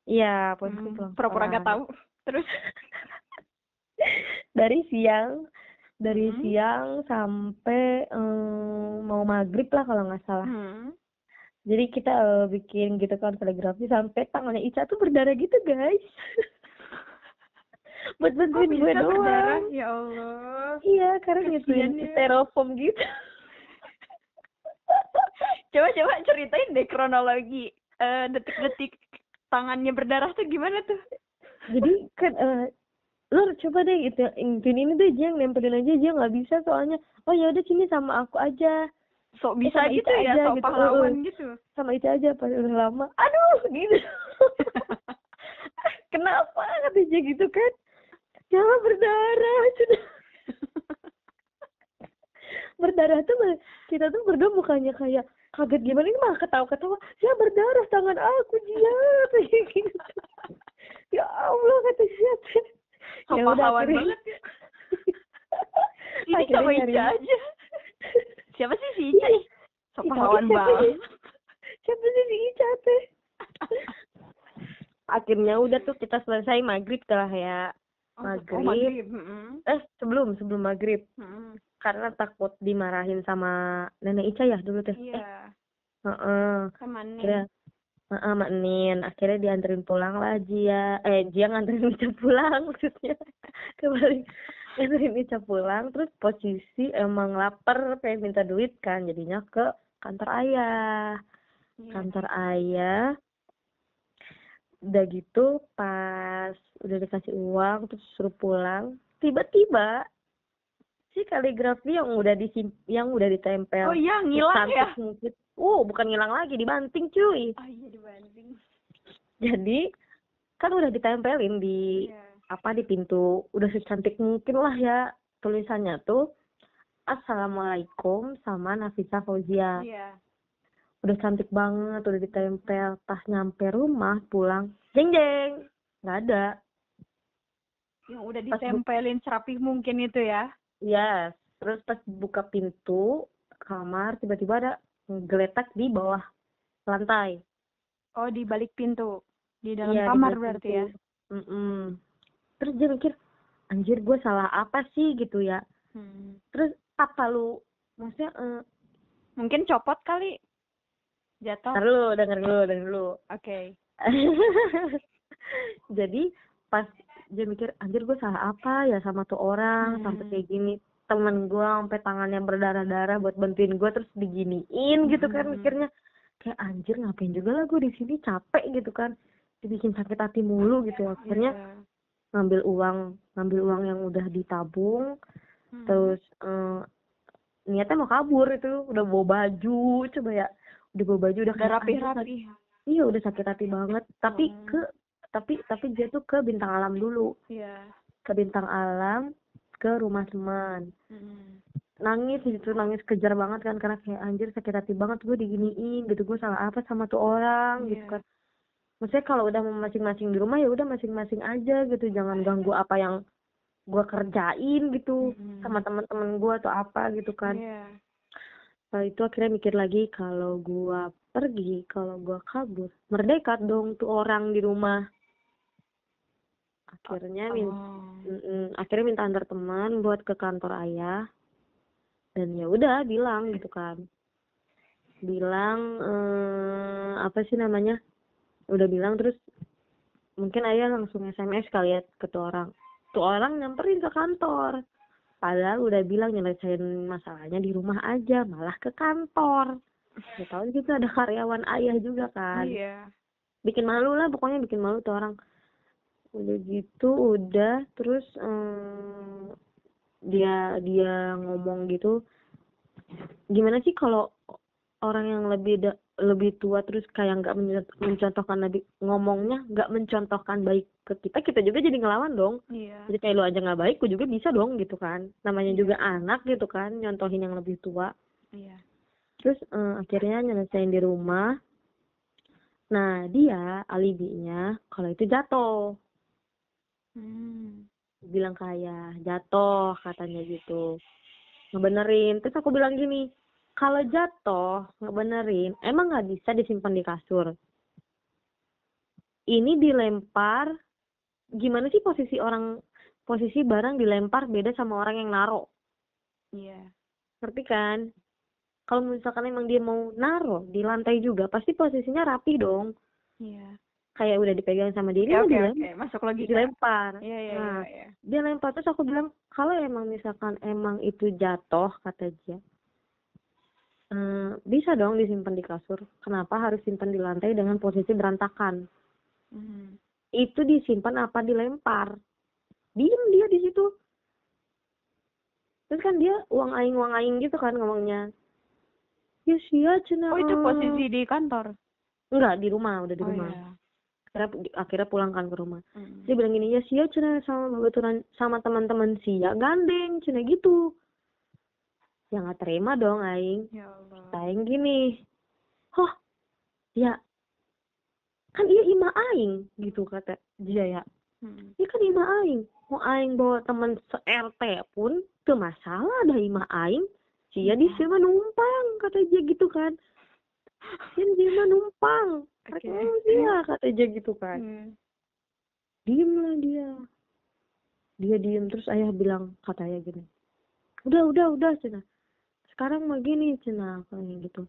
Iya posisi Hmm, pulang Pura-pura sekolah. gak tahu. Terus (laughs) dari siang dari Hmm. siang sampai eh, mau maghrib lah kalau nggak salah hmm. jadi kita eh, bikin gitu kan kaligrafi sampai tangannya Ica tuh berdarah gitu guys (laughs) buat bantuin gue bisa berdarah? doang Ya Allah. iya karena ngituin ya. styrofoam gitu (laughs) Coba coba ceritain deh kronologi eh, detik-detik tangannya berdarah tuh gimana tuh? jadi kan eh lu coba deh itu ini deh dia yang nempelin aja dia nggak bisa soalnya oh ya udah sini sama aku aja Sok Eh, bisa sama gitu ya, aja sok gitu, pahlawan eh. gitu. sama Ica aja pas udah lama aduh gitu (laughs) (laughs) kenapa kata dia gitu kan ya berdarah sudah berdarah tuh kita tuh berdua bukannya kayak kaget gimana ini malah ketawa-ketawa ya berdarah tangan aku dia (laughs) gitu ya Allah kata So Ya udah, akhirnya- banget ya. (laughs) Ini Akhirnya sama Ica aja. Siapa sih si Ica? Iya. So Ih, pahlawan tapi siapa banget. sih? siapa sih si Ica teh (laughs) akhirnya udah tuh kita selesai maghrib lah ya Oh, Maghrib. Oh, maghrib. Mm-mm. eh sebelum sebelum maghrib Mm-mm. Karena takut dimarahin sama nenek Ica ya dulu teh Iya. Heeh. Sama nih. akhirnya Heeh, Mak Nin. Akhirnya dianterin pulang lah Jia. Eh, Jia nganterin Ica pulang (laughs) maksudnya. Kembali nganterin Ica pulang. Terus posisi emang lapar, pengen minta duit kan. Jadinya ke kantor ayah. Iya. Kantor ayah. Udah gitu pas udah dikasih uang terus suruh pulang. Tiba-tiba si kaligrafi yang udah disim yang udah ditempel Oh iya, ngilang ya. mungkin. Uh, bukan ngilang lagi, dibanting cuy. Oh iya dibanting. Jadi kan udah ditempelin di Iya. apa di pintu, udah secantik mungkin lah ya tulisannya tuh Assalamualaikum sama Nafisa Fauzia. Iya. Udah cantik banget, udah ditempel. Pas nyampe rumah pulang, jeng jeng, nggak ada. Yang udah ditempelin serapih mungkin itu ya. Yes. Terus pas buka pintu kamar, tiba-tiba ada geletak di bawah lantai. Oh, di balik pintu. Di dalam Iya, di kamar balik berarti pintu. ya. Mm-mm. Terus dia mikir, anjir gue salah apa sih gitu ya. Hmm. Terus apa lu, maksudnya, eh, Mungkin copot kali. Jatuh. ntar lu, denger dulu, denger dulu. Oke. (laughs) Jadi pas dia mikir, anjir gue salah apa ya sama tuh orang, Hmm. sampai kayak gini. Temen gue sampai tangannya berdarah-darah buat bantuin gue terus diginiin gitu kan Hmm. mikirnya. Kayak anjir ngapain juga lah gue di sini capek gitu kan. Dibikin sakit hati mulu gitu. Akhirnya Iya. ngambil uang ngambil uang yang udah ditabung Hmm. terus eh, niatnya mau kabur itu udah bawa baju coba ya udah bawa baju udah udah kayak, rapi-rapi. "Anjir, iya udah sakit hati banget tapi Hmm. ke tapi tapi dia tuh ke bintang alam dulu Iya. ke bintang alam ke rumah teman Hmm. nangis gitu nangis kejar banget kan karena kayak anjir sakit hati banget gue diginiin gitu gue salah apa sama tuh orang gitu Iya. kan maksudnya kalau udah mau masing-masing di rumah ya udah masing-masing aja gitu jangan ganggu apa yang gue kerjain gitu Mm-mm. sama teman-teman gue atau apa gitu kan Iya. Setelah itu akhirnya mikir lagi kalau gue pergi kalau gue kabur merdeka dong tuh orang di rumah akhirnya min Oh. Mm-mm. akhirnya minta antar teman buat ke kantor ayah. Dan ya udah bilang gitu kan. Bilang eh, apa sih namanya? Udah bilang terus mungkin ayah langsung SMS kali ya ke tuh orang. Tuh orang nyamperin ke kantor. Padahal udah bilang nyelesain masalahnya di rumah aja malah ke kantor. Ya tahu gitu ada karyawan ayah juga kan. Iya. bikin malu lah pokoknya bikin malu tuh orang udah gitu udah terus em, dia dia ngomong gitu gimana sih kalau orang yang lebih da- lebih tua terus kayak nggak menco- mencontohkan lebih ngomongnya nggak mencontohkan baik ke kita kita juga jadi ngelawan dong Iya. jadi kayak lu aja nggak baik gue juga bisa dong gitu kan namanya Iya. juga anak gitu kan nyontohin yang lebih tua Iya. terus eh, akhirnya nyelesain di rumah nah dia alibinya kalau itu jatuh Hmm. bilang kayak jatuh katanya gitu ngebenerin terus aku bilang gini kalau jatuh ngebenerin emang nggak bisa disimpan di kasur ini dilempar gimana sih posisi orang posisi barang dilempar beda sama orang yang naro Iya. ngerti kan kalau misalkan emang dia mau naro di lantai juga pasti posisinya rapi dong Iya. Kayak udah dipegang sama dia Oke, dia oke. Masuk lagi. dilempar Iya, iya, Nah, iya, iya. dia lempar terus aku bilang kalau emang misalkan emang itu jatuh kata dia "Eh, bisa dong disimpan di kasur kenapa harus simpan di lantai dengan posisi berantakan Hmm. itu disimpan apa dilempar diem dia di situ terus kan dia uang aing uang aing gitu kan ngomongnya ya sia cenah Oh, itu posisi di kantor. enggak di rumah udah di oh, rumah iya. Akhirnya akhirnya pulangkan ke rumah Hmm. dia bilang gini ya sia cina sama babaturan sama teman-teman sia gandeng cina gitu ya nggak terima dong aing Ya Allah. aing gini oh ya kan iya ima aing gitu kata dia ya Hmm. ini kan ima aing mau aing bawa teman se RT pun tuh masalah dah ima aing sia di Iya. sini numpang kata dia gitu kan (laughs) dia mah numpang Oke. kata dia kata dia gitu kan. Hmm. diem lah dia. Dia diem terus ayah bilang kata ayah gini udah udah udah cina. Sekarang mah gini cina kayak gitu.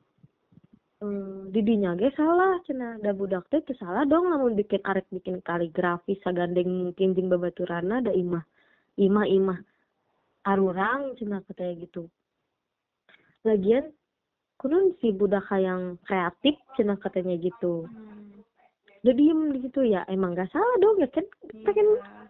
Eh didinya ge salah cina. Da budak teh salah dong lamun bikin arek bikin kaligrafi sagandeng mungkin jeung babaturana da imah imah imah. Arurang cina katanya gitu. Lagian kunon si budak yang kreatif cina katanya gitu Hmm. udah diem gitu ya emang gak salah dong ya kan pengen Iya.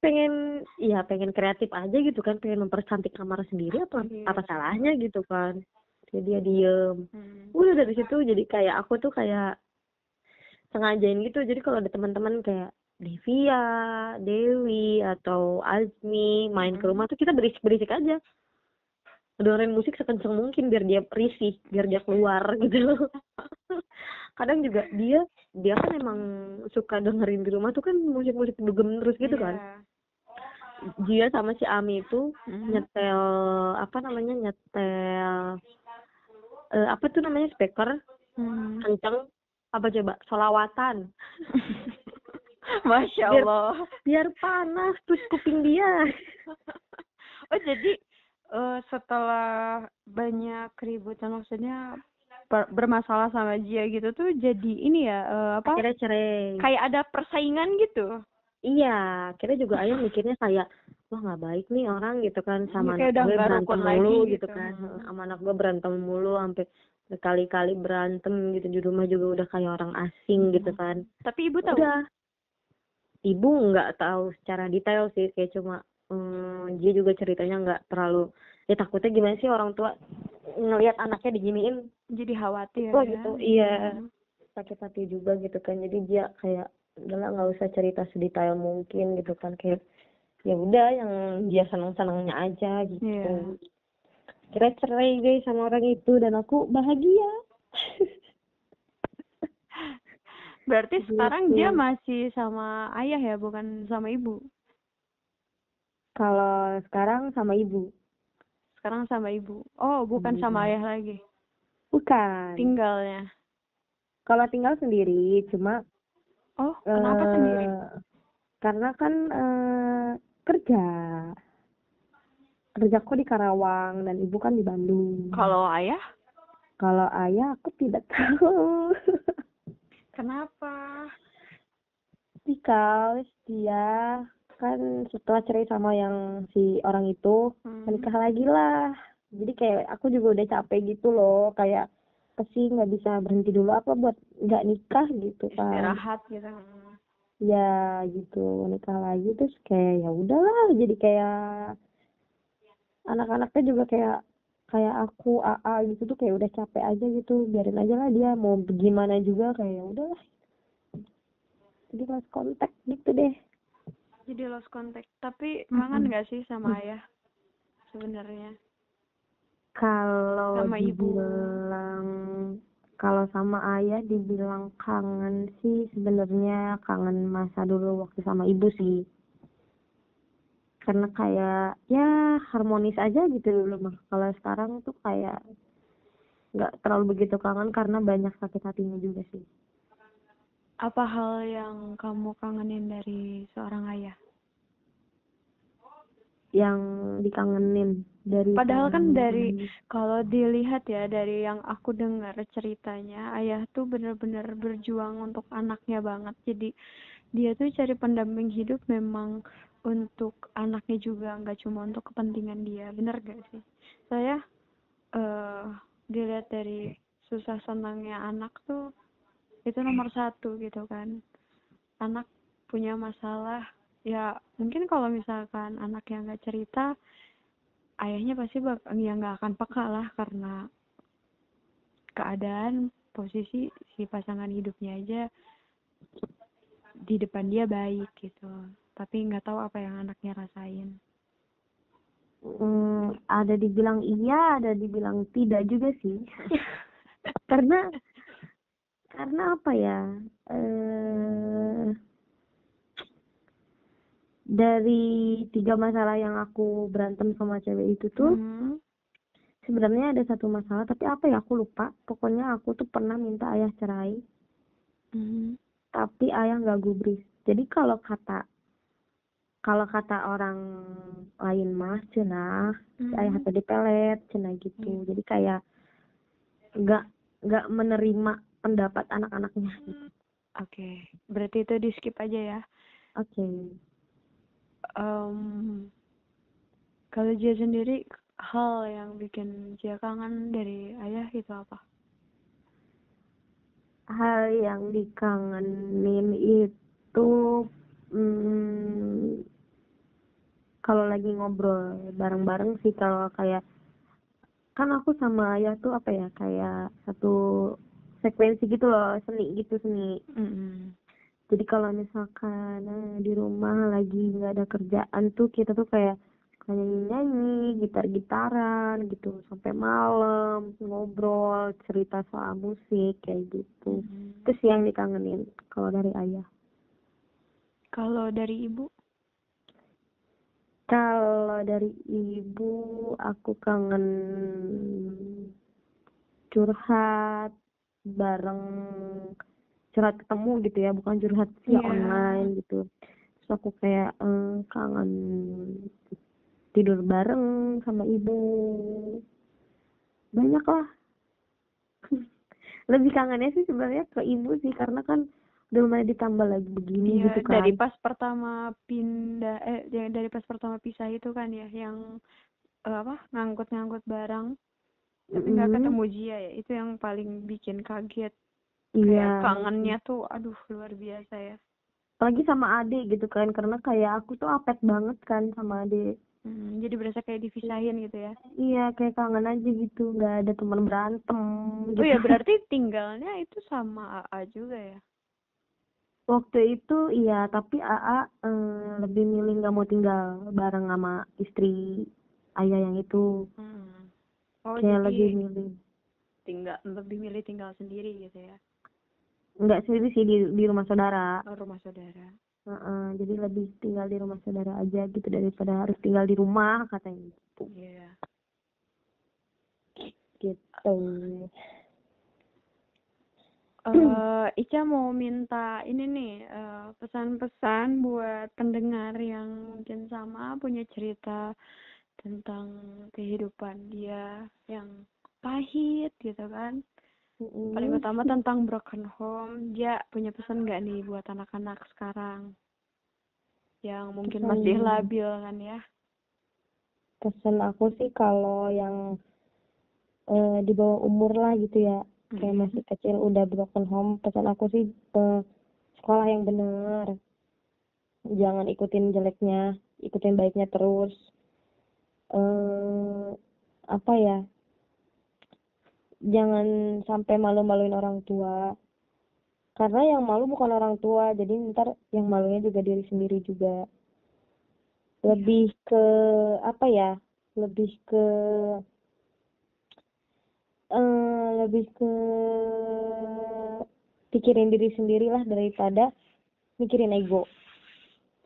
pengen ya pengen kreatif aja gitu kan pengen mempercantik kamar sendiri apa Iya. apa salahnya gitu kan jadi dia diem Hmm. udah dari situ jadi kayak aku tuh kayak sengajain gitu jadi kalau ada teman-teman kayak Devia, Dewi atau Azmi main ke Mhm. rumah tuh kita berisik-berisik aja dengerin musik sekenceng mungkin biar dia risih biar dia keluar (laughs) gitu kadang juga dia dia kan emang suka dengerin di rumah tuh kan musik-musik dugem terus gitu kan Iya. dia sama si Ami itu Hmm. nyetel apa namanya nyetel eh, apa tuh namanya speaker Hmm. kenceng apa coba solawatan (laughs) Masya Biar- Allah. biar panas terus kuping dia (laughs) Oh jadi eh, setelah banyak keributan maksudnya ber- bermasalah sama dia gitu tuh jadi ini ya eh, apa akhirnya cerai kayak ada persaingan gitu. iya akhirnya juga ayah mikirnya kayak wah nggak baik nih orang gitu kan sama Kayak anak gue berantem mulu gitu gitu. kan Hmm. sama anak gue berantem mulu sampai berkali-kali berantem gitu di rumah juga udah kayak orang asing gitu kan Tapi ibu tahu. udah ibu nggak tahu secara detail sih kayak cuma hmm, dia juga ceritanya nggak terlalu ya takutnya gimana sih orang tua ngelihat anaknya diginiin Jadi khawatir Oh, ya. gitu, iya. Hmm. sakit hati juga gitu kan jadi dia kayak udahlah nggak usah cerita sedetail mungkin gitu kan kayak ya udah yang dia senang senangnya aja gitu Iya. kira cerai guys sama orang itu dan aku bahagia Berarti Gitu. sekarang dia masih sama ayah ya, bukan sama ibu. Kalau sekarang sama ibu Sekarang sama ibu. Oh, bukan sama Iya. ayah lagi. bukan Tinggalnya. kalau tinggal sendiri cuma Oh, kenapa eh, sendiri? karena kan eh, kerja kerjaku di Karawang dan ibu kan di Bandung Kalau ayah? kalau ayah aku tidak tahu (laughs) Kenapa? because dia kan setelah cerai sama yang si orang itu Hmm. menikah lagi lah. Jadi kayak aku juga udah capek gitu loh kayak apa sih nggak bisa berhenti dulu apa buat nggak nikah? Gitu kan. Istirahat gitu. Ya gitu nikah lagi terus kayak ya udahlah. Jadi kayak anak-anaknya juga kayak kayak aku AA gitu tuh kayak udah capek aja gitu. Biarin aja lah dia mau gimana juga kayak ya udahlah. Jadi lost contact gitu deh Jadi lost contact. Tapi kangen nggak sih sama ayah? Sebenarnya. kalau Sama ibu. dibilang kalau sama ayah dibilang kangen sih sebenarnya kangen masa dulu waktu sama ibu sih karena kayak ya harmonis aja gitu dulu mah kalau sekarang tuh kayak nggak terlalu begitu kangen karena banyak sakit hatinya juga sih Apa hal yang kamu kangenin dari seorang ayah? yang dikangenin dari Padahal kan dari-. Kalau dilihat ya dari yang aku dengar ceritanya, ayah tuh benar-benar berjuang untuk anaknya banget. Jadi dia tuh cari pendamping hidup memang untuk anaknya juga, nggak cuma untuk kepentingan dia. Bener gak sih? Saya eh dilihat dari susah senangnya anak tuh itu nomor satu gitu kan. Anak punya masalah, ya mungkin kalau misalkan anaknya nggak cerita, ayahnya pasti bak ya nggak akan peka lah karena keadaan posisi si pasangan hidupnya aja di depan dia baik gitu tapi nggak tahu apa yang anaknya rasain Hmm, ada dibilang iya, ada dibilang tidak juga sih. (laughs) karena karena apa ya? Eh dari tiga masalah yang aku berantem sama cewek itu tuh Hmm. sebenarnya ada satu masalah tapi apa ya aku lupa. Pokoknya aku tuh pernah minta ayah cerai, Hmm. tapi ayah nggak gubris. Jadi kalau kata kalau kata orang lain mah cenah si ayah Hmm. teh dipelet cenah gitu jadi kayak nggak nggak menerima pendapat anak-anaknya gitu. Oke, berarti itu di skip aja ya. oke Em, kalau dia sendiri hal yang bikin dia kangen dari ayah itu apa? hal yang dikangenin itu hmm, kalau lagi ngobrol bareng-bareng sih kalau kayak kan aku sama ayah tuh apa ya kayak satu sekuensi gitu loh seni gitu seni Mm-mm. jadi kalau misalkan eh, di rumah lagi nggak ada kerjaan tuh kita tuh kayak kayak nyanyi gitar-gitaran gitu sampai malam ngobrol cerita soal musik kayak gitu Mm. itu sih yang dikangenin kalau dari ayah Kalau dari ibu? kalau dari ibu aku kangen curhat bareng curhat ketemu gitu ya bukan curhat via Iya. online gitu. Terus aku kayak eh, kangen tidur bareng sama ibu. Banyak lah. (laughs) Lebih kangennya sih sebenarnya ke ibu sih karena kan udah mulai ditambah lagi begini Iya, gitu kan. dari pas pertama pindah eh ya, dari pas pertama pisah itu kan ya yang eh, apa ngangkut-ngangkut barang tapi nggak Mm-mm. ketemu Jia ya itu yang paling bikin kaget. Iya. Kayak kangennya tuh aduh luar biasa ya. Apalagi sama adik gitu kan karena kayak aku tuh apet banget kan sama adik Hmm, jadi berasa kayak dipisahin gitu ya. Iya kayak kangen aja gitu nggak ada teman berantem gitu. oh ya (laughs) berarti tinggalnya itu sama AA juga ya? Waktu itu iya tapi AA eh, lebih milih nggak mau tinggal bareng sama istri ayah yang itu. Hmm. Oh kayak jadi lebih milih. tinggal lebih milih tinggal sendiri gitu ya? Nggak sendiri sih di di rumah saudara. Oh, rumah saudara. Heeh, jadi lebih tinggal di rumah saudara aja gitu daripada harus tinggal di rumah katanya gitu. Iya. Gitu. Eh Ica mau minta ini nih eh, pesan-pesan buat pendengar yang mungkin sama punya cerita tentang kehidupan dia yang pahit gitu kan. Mm-mm. paling utama tentang broken home. Dia punya pesan nggak nih buat anak-anak sekarang? Yang mungkin masih Pesan- labil kan ya? Pesan aku sih kalau yang eh, di bawah umur lah gitu ya. Kayak Mm-mm. masih kecil udah broken home pesan aku sih eh, sekolah yang benar. Jangan ikutin jeleknya ikutin baiknya terus eh apa ya jangan sampai malu-maluin orang tua. Karena yang malu bukan orang tua jadi ntar yang malunya juga diri sendiri juga. Lebih ke apa ya lebih ke eh lebih ke pikirin diri sendiri lah daripada mikirin ego.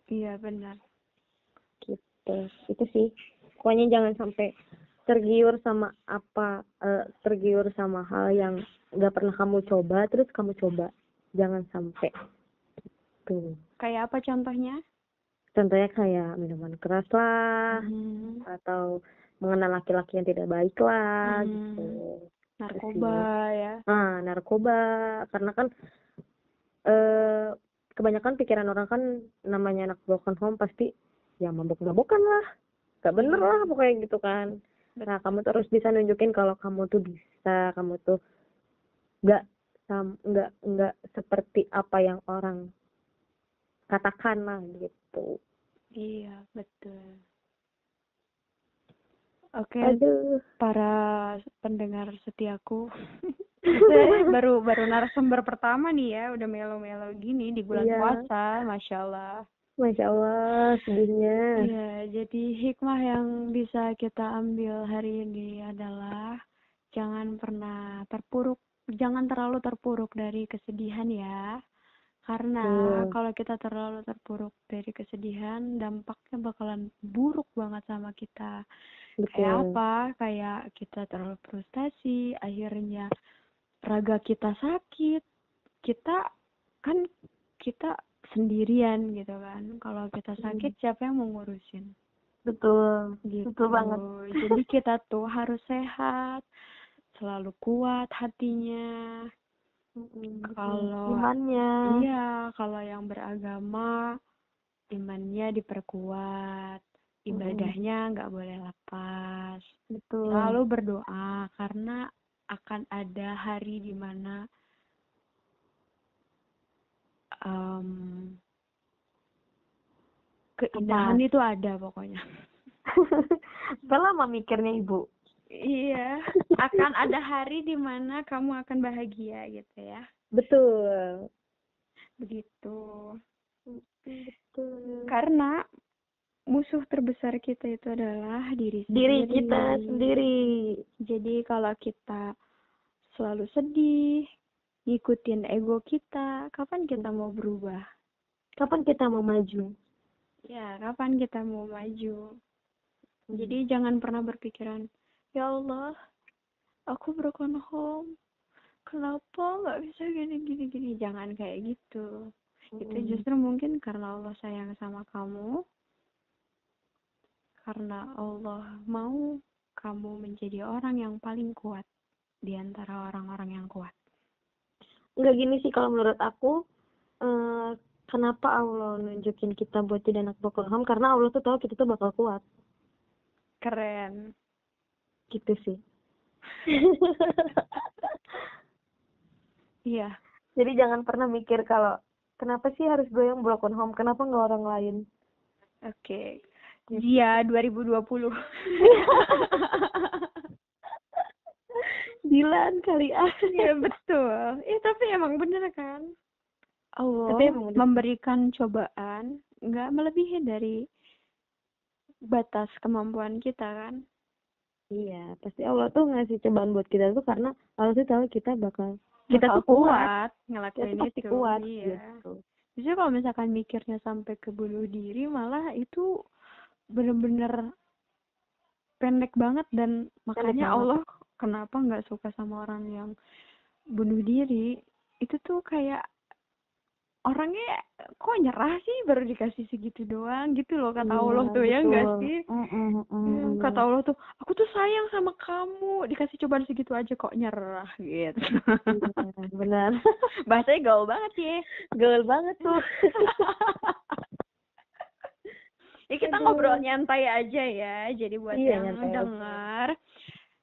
Iya benar. Gitu. Itu sih pokoknya jangan sampai tergiur sama apa eh, tergiur sama hal yang nggak pernah kamu coba terus kamu coba. Jangan sampai. Tuh. Kayak apa contohnya? Contohnya kayak minuman keras lah Hmm, atau mengenal laki-laki yang tidak baik lah Hmm. gitu. Narkoba ya. nah narkoba. Karena kan eh kebanyakan pikiran orang kan namanya anak broken home pasti ya mabuk-mabukan lah gak bener lah pokoknya gitu kan. Nah kamu tuh harus bisa nunjukin kalau kamu tuh bisa kamu tuh nggak nggak nggak seperti apa yang orang katakan lah gitu. Iya betul. Oke aduh. para pendengar setiaku. (laughs) Baru baru narasumber pertama nih ya, udah melo-melo gini di bulan Iya. puasa, masya Allah. Masya Allah, sedihnya. Iya, jadi hikmah yang bisa kita ambil hari ini adalah jangan pernah terpuruk, jangan terlalu terpuruk dari kesedihan ya. Karena Betul. kalau kita terlalu terpuruk dari kesedihan, dampaknya bakalan buruk banget sama kita. Kayak Betul. apa? Kayak kita terlalu frustasi, akhirnya raga kita sakit. Kita kan kita sendirian gitu kan. Kalau kita sakit siapa yang mau ngurusin? Betul. Gitu. Betul banget. Jadi (laughs) kita tuh harus sehat, selalu kuat hatinya. Kalau Imannya. iya, kalau yang beragama imannya diperkuat, ibadahnya nggak boleh lepas. Betul. Selalu berdoa karena akan ada hari di mana em, keindahan itu ada pokoknya. (laughs) Lama mikirnya ibu. Iya, akan ada hari di mana kamu akan bahagia gitu ya. Betul. Begitu. Betul. Karena musuh terbesar kita itu adalah diri Diri sendiri. kita sendiri. Jadi kalau kita selalu sedih, ngikutin ego kita, kapan kita mau berubah? Kapan kita mau maju? Ya, kapan kita mau maju? Jadi jangan pernah berpikiran, ya Allah, aku broken home. Kenapa nggak bisa gini gini gini? Jangan kayak gitu. Itu Mm. justru mungkin karena Allah sayang sama kamu. Karena Allah mau kamu menjadi orang yang paling kuat di antara orang-orang yang kuat. Enggak gini sih kalau menurut aku eh kenapa Allah nunjukin kita buat jadi anak home karena Allah tuh tahu kita tuh bakal kuat Keren. gitu sih (laughs) Iya. jadi jangan pernah mikir kalau kenapa sih harus gue yang broken home kenapa nggak orang lain Oke. Dia 2020. (laughs) Dilan kali ah Iya betul. Eh tapi emang bener kan? Allah Tapi emang bener. memberikan cobaan nggak melebihi dari batas kemampuan kita kan? iya pasti Allah tuh ngasih cobaan buat kita tuh karena Allah tuh tahu kita bakal Kita bakal tuh kuat kita ngelakuin pasti itu. kuat Iya. gitu Justru kalau misalkan mikirnya sampai ke bunuh diri malah itu bener-bener pendek banget dan makanya. Allah kenapa nggak suka sama orang yang bunuh diri itu tuh kayak orangnya kok nyerah sih baru dikasih segitu doang gitu loh kata Iya, Allah tuh ya enggak betul. sih Mm, mm, mm, Ya, mm. kata Allah tuh aku tuh sayang sama kamu dikasih cobaan segitu aja kok nyerah gitu Iya, benar (laughs) bahasanya gaul banget ya gaul banget tuh (laughs) Ya kita Aduh. ngobrol nyantai aja ya. Jadi buat Iya, yang aja.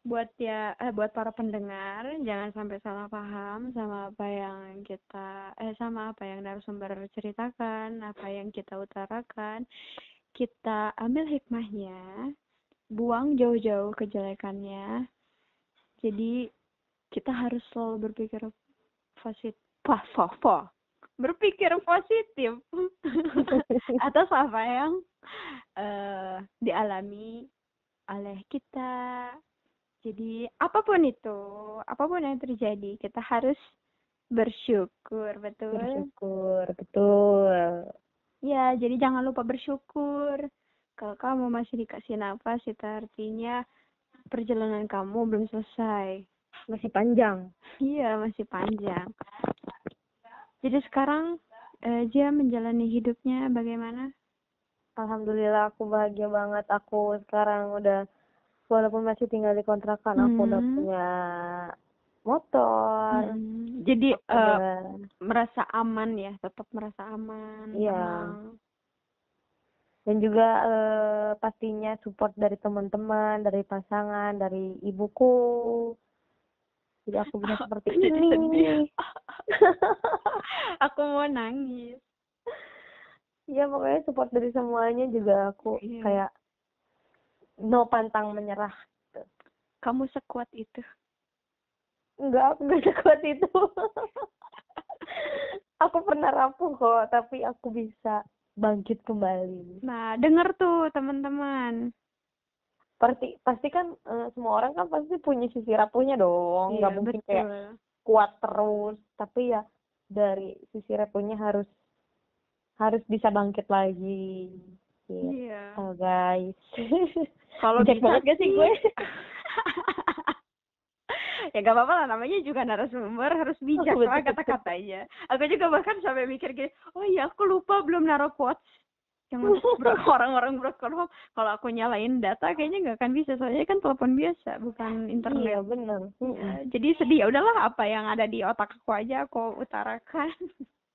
Buat ya eh, buat para pendengar jangan sampai salah paham sama apa yang kita eh sama apa yang narasumber ceritakan, apa yang kita utarakan. Kita ambil hikmahnya, buang jauh-jauh kejelekannya. Jadi kita harus selalu berpikir positif, berpikir positif (laughs) atas apa yang eh dialami oleh kita. Jadi apa pun itu, apa pun yang terjadi, kita harus bersyukur, betul? bersyukur betul Ya, jadi jangan lupa bersyukur. Kalau kamu masih dikasih nafas, itu artinya perjalanan kamu belum selesai. masih panjang Iya, masih panjang. Jadi sekarang eh, Jia menjalani hidupnya bagaimana? Alhamdulillah aku bahagia banget aku sekarang udah walaupun masih tinggal di kontrakan aku udah Hmm. punya motor Mm, Jadi aku udah merasa aman ya, tetap merasa aman. Iya. tenang. dan juga eh, pastinya support dari teman-teman dari pasangan dari ibuku jadi aku bisa (laughs) seperti Jadi ini. (laughs) Aku mau nangis. ya pokoknya support dari semuanya juga aku Iya. kayak no pantang menyerah Kamu sekuat itu. enggak aku enggak sekuat itu (laughs) aku pernah rapuh kok tapi aku bisa bangkit kembali Nah, denger tuh teman-teman. pasti pasti kan eh, semua orang kan pasti punya sisi rapuhnya dong nggak Iya, mungkin betul. kayak kuat terus tapi ya dari sisi rapuhnya harus harus bisa bangkit lagi gitu Iya. oh, guys (laughs) Kalau Bijak bisa banget gak sih gue? (laughs) ya gak apa-apa lah namanya juga narasumber harus bijak Oh, sama betul, kata-katanya. Aku juga bahkan sampai mikir gini, oh iya aku lupa belum naruh quotes yang (laughs) orang-orang broken home. Kalau aku nyalain data kayaknya nggak akan bisa soalnya kan telepon biasa bukan iya internet. bener Ya, jadi sedih ya udahlah apa yang ada di otak aku aja aku utarakan.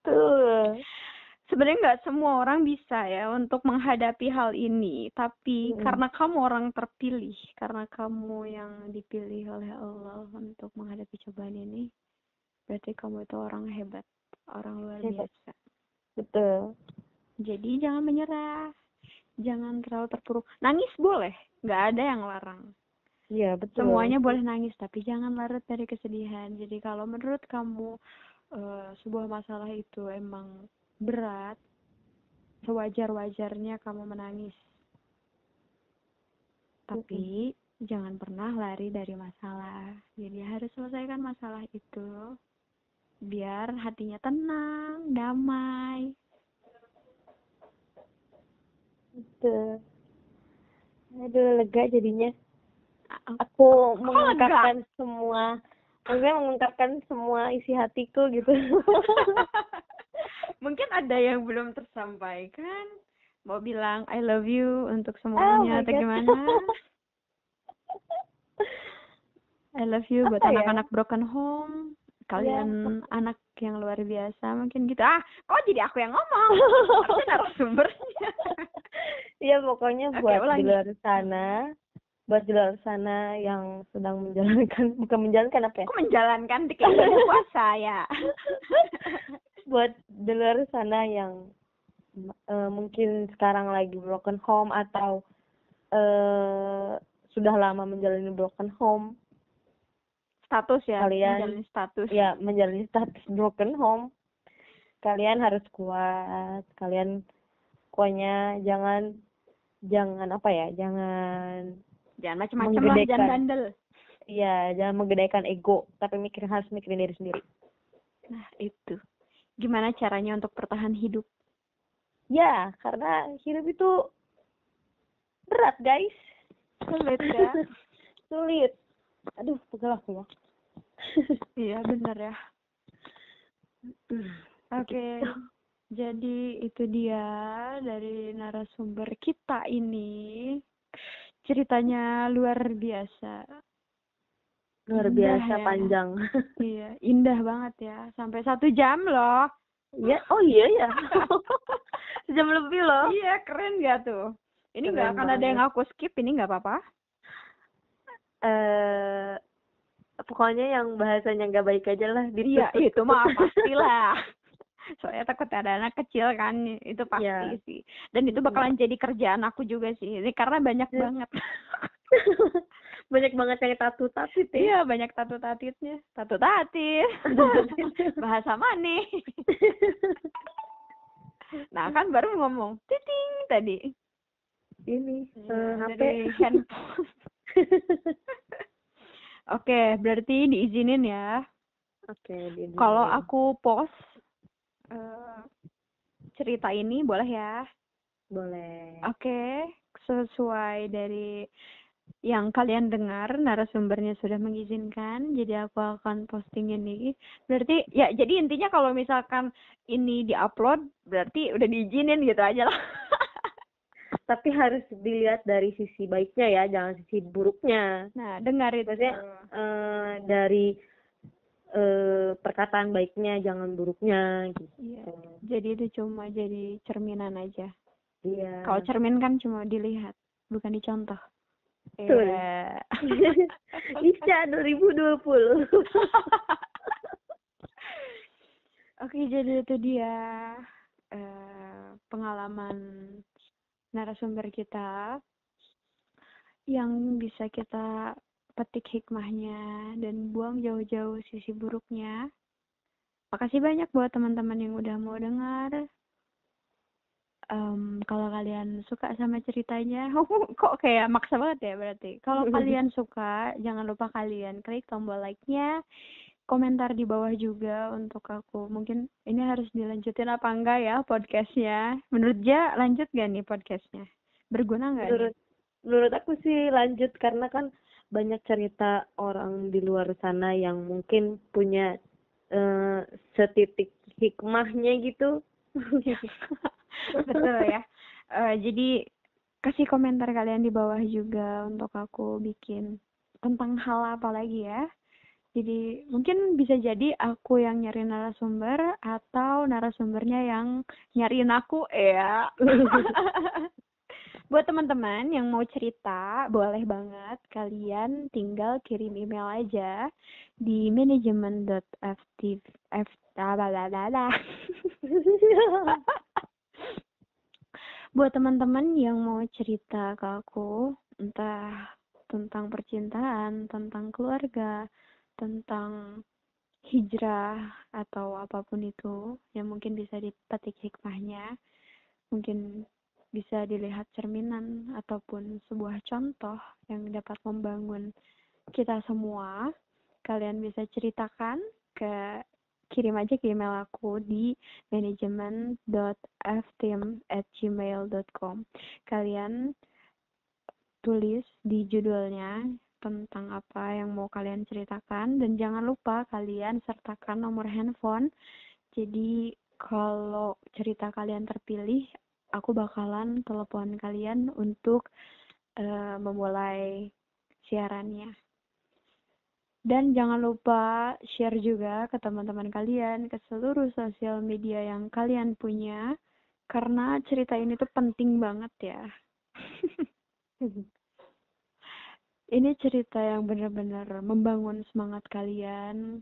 tuh Sebenarnya nggak semua orang bisa ya untuk menghadapi hal ini, tapi Mm-mm. karena kamu orang terpilih, karena kamu yang dipilih oleh Allah untuk menghadapi cobaan ini, berarti kamu itu orang hebat, orang luar Hebat. biasa. betul Jadi jangan menyerah, jangan terlalu terpuruk. Nangis boleh, nggak ada yang larang. iya betul Semuanya boleh nangis, tapi jangan larut dari kesedihan. Jadi kalau menurut kamu eh, sebuah masalah itu emang berat, sewajar-wajarnya kamu menangis. Tapi jangan pernah lari dari masalah. Jadi harus selesaikan masalah itu biar hatinya tenang, damai. betul aduh lega jadinya aku mengungkapkan semua maksudnya mengungkapkan semua isi hatiku gitu (laughs) Mungkin ada yang belum tersampaikan. Mau bilang I love you untuk Oh semuanya my atau God. gimana? (laughs) I love you buat ya? anak-anak broken home. Kalian anak yang luar biasa mungkin gitu. Ah, kok jadi aku yang ngomong? Harusnya (laughs) narasumbernya. Iya pokoknya buat di ulangi. luar sana buat di luar sana yang sedang menjalankan bukan menjalankan apa ya Aku menjalankan keinginan puasa ya. (laughs) buat di luar sana yang eh, mungkin sekarang lagi broken home atau eh sudah lama menjalani broken home Status ya, Kalian- menjalani status. ya menjalani status broken home kalian harus kuat kalian pokoknya jangan jangan apa ya jangan Jangan macam-macam lah, jangan bandel. ya jangan menggedekan ego tapi mikir harus mikirin diri sendiri Nah, itu. Gimana caranya untuk bertahan hidup? ya karena hidup itu berat guys Sulit ya. (laughs) sulit aduh pegel aku ya (laughs) Iya benar ya. Oke. Gitu. Jadi itu dia dari narasumber kita ini. Ceritanya luar biasa. Luar Indah biasa ya. panjang (laughs) Iya, indah banget ya. Sampai satu jam loh. ya oh iya ya (laughs) sejam lebih loh Iya, keren gak tuh? Ini nggak akan ada yang aku skip, ini nggak apa-apa. eh pokoknya yang bahasanya nggak baik aja lah Iya, ditutup. itu mah pastilah. (laughs) Soalnya takut ada anak kecil kan, itu pasti Iya. sih. Dan itu bakalan jadi kerjaan aku juga sih. Ini karena banyak Iya. banget. Banyak banget yang tatu tatit ya Iya, banyak tatu tatitnya. Tatu tatit. (laughs) Bahasa mana? (laughs) nah, kan baru ngomong titing tadi. ini Iya, eh, HP dari handphone. (laughs) Oke, berarti diizinin ya. oke di- di- Kalau aku post eh, cerita ini boleh ya? boleh Oke, sesuai dari yang kalian dengar, narasumbernya sudah mengizinkan, jadi aku akan posting ini. Berarti, ya jadi intinya kalau misalkan ini diupload, berarti udah diizinin gitu aja lah. (laughs) tapi harus dilihat dari sisi baiknya ya jangan sisi buruknya Nah, dengar itu. Maksudnya, eh dari eh perkataan baiknya jangan buruknya gitu Iya, jadi itu cuma jadi cerminan aja. iya Kalau cermin kan cuma dilihat, bukan dicontoh. Betul. (laughs) Isya 2020 (laughs) Oke, jadi itu dia eh, pengalaman narasumber kita yang bisa kita petik hikmahnya dan buang jauh-jauh sisi buruknya. Makasih banyak buat teman-teman yang udah mau dengar. Um, kalau kalian suka sama ceritanya, (laughs) kok kayak maksa banget ya berarti. Kalau (laughs) kalian suka, jangan lupa kalian klik tombol like-nya, komentar di bawah juga untuk aku. Mungkin ini harus dilanjutin apa enggak ya podcastnya? Menurut Ja, lanjut gak nih podcastnya? Berguna nggak? Menurut menurut aku sih lanjut karena kan banyak cerita orang di luar sana yang mungkin punya uh, setitik hikmahnya gitu. (laughs) Betul ya. Uh, jadi kasih komentar kalian di bawah juga untuk aku bikin tentang hal apa lagi ya jadi mungkin bisa jadi aku yang nyari narasumber atau narasumbernya yang nyariin aku ya. (laughs) Buat teman-teman yang mau cerita, boleh banget kalian tinggal kirim email aja di manajemen.ft (laughs) Buat teman-teman yang mau cerita ke aku, entah tentang percintaan, tentang keluarga, tentang hijrah atau apa pun itu yang mungkin bisa dipetik hikmahnya mungkin bisa dilihat cerminan ataupun sebuah contoh yang dapat membangun kita semua kalian bisa ceritakan ke kirim aja ke email aku di manajemen.ftim@gmail.com kalian tulis di judulnya tentang apa yang mau kalian ceritakan dan jangan lupa kalian sertakan nomor handphone. Jadi kalau cerita kalian terpilih, aku bakalan telepon kalian untuk uh, memulai siarannya. Dan jangan lupa share juga ke teman-teman kalian, ke seluruh sosial media yang kalian punya, karena cerita ini tuh penting banget ya. (laughs) ini cerita yang benar-benar membangun semangat kalian,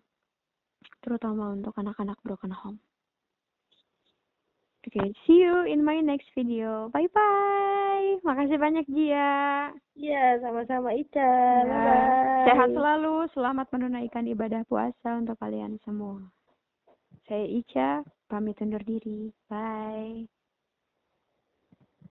terutama untuk anak-anak broken home. Oke, okay, see you in my next video. Bye bye. Makasih banyak Gia. Iya, sama-sama Ica. Ya. Bye. Sehat selalu. Selamat menunaikan ibadah puasa untuk kalian semua. Saya Ica, pamit undur diri. Bye.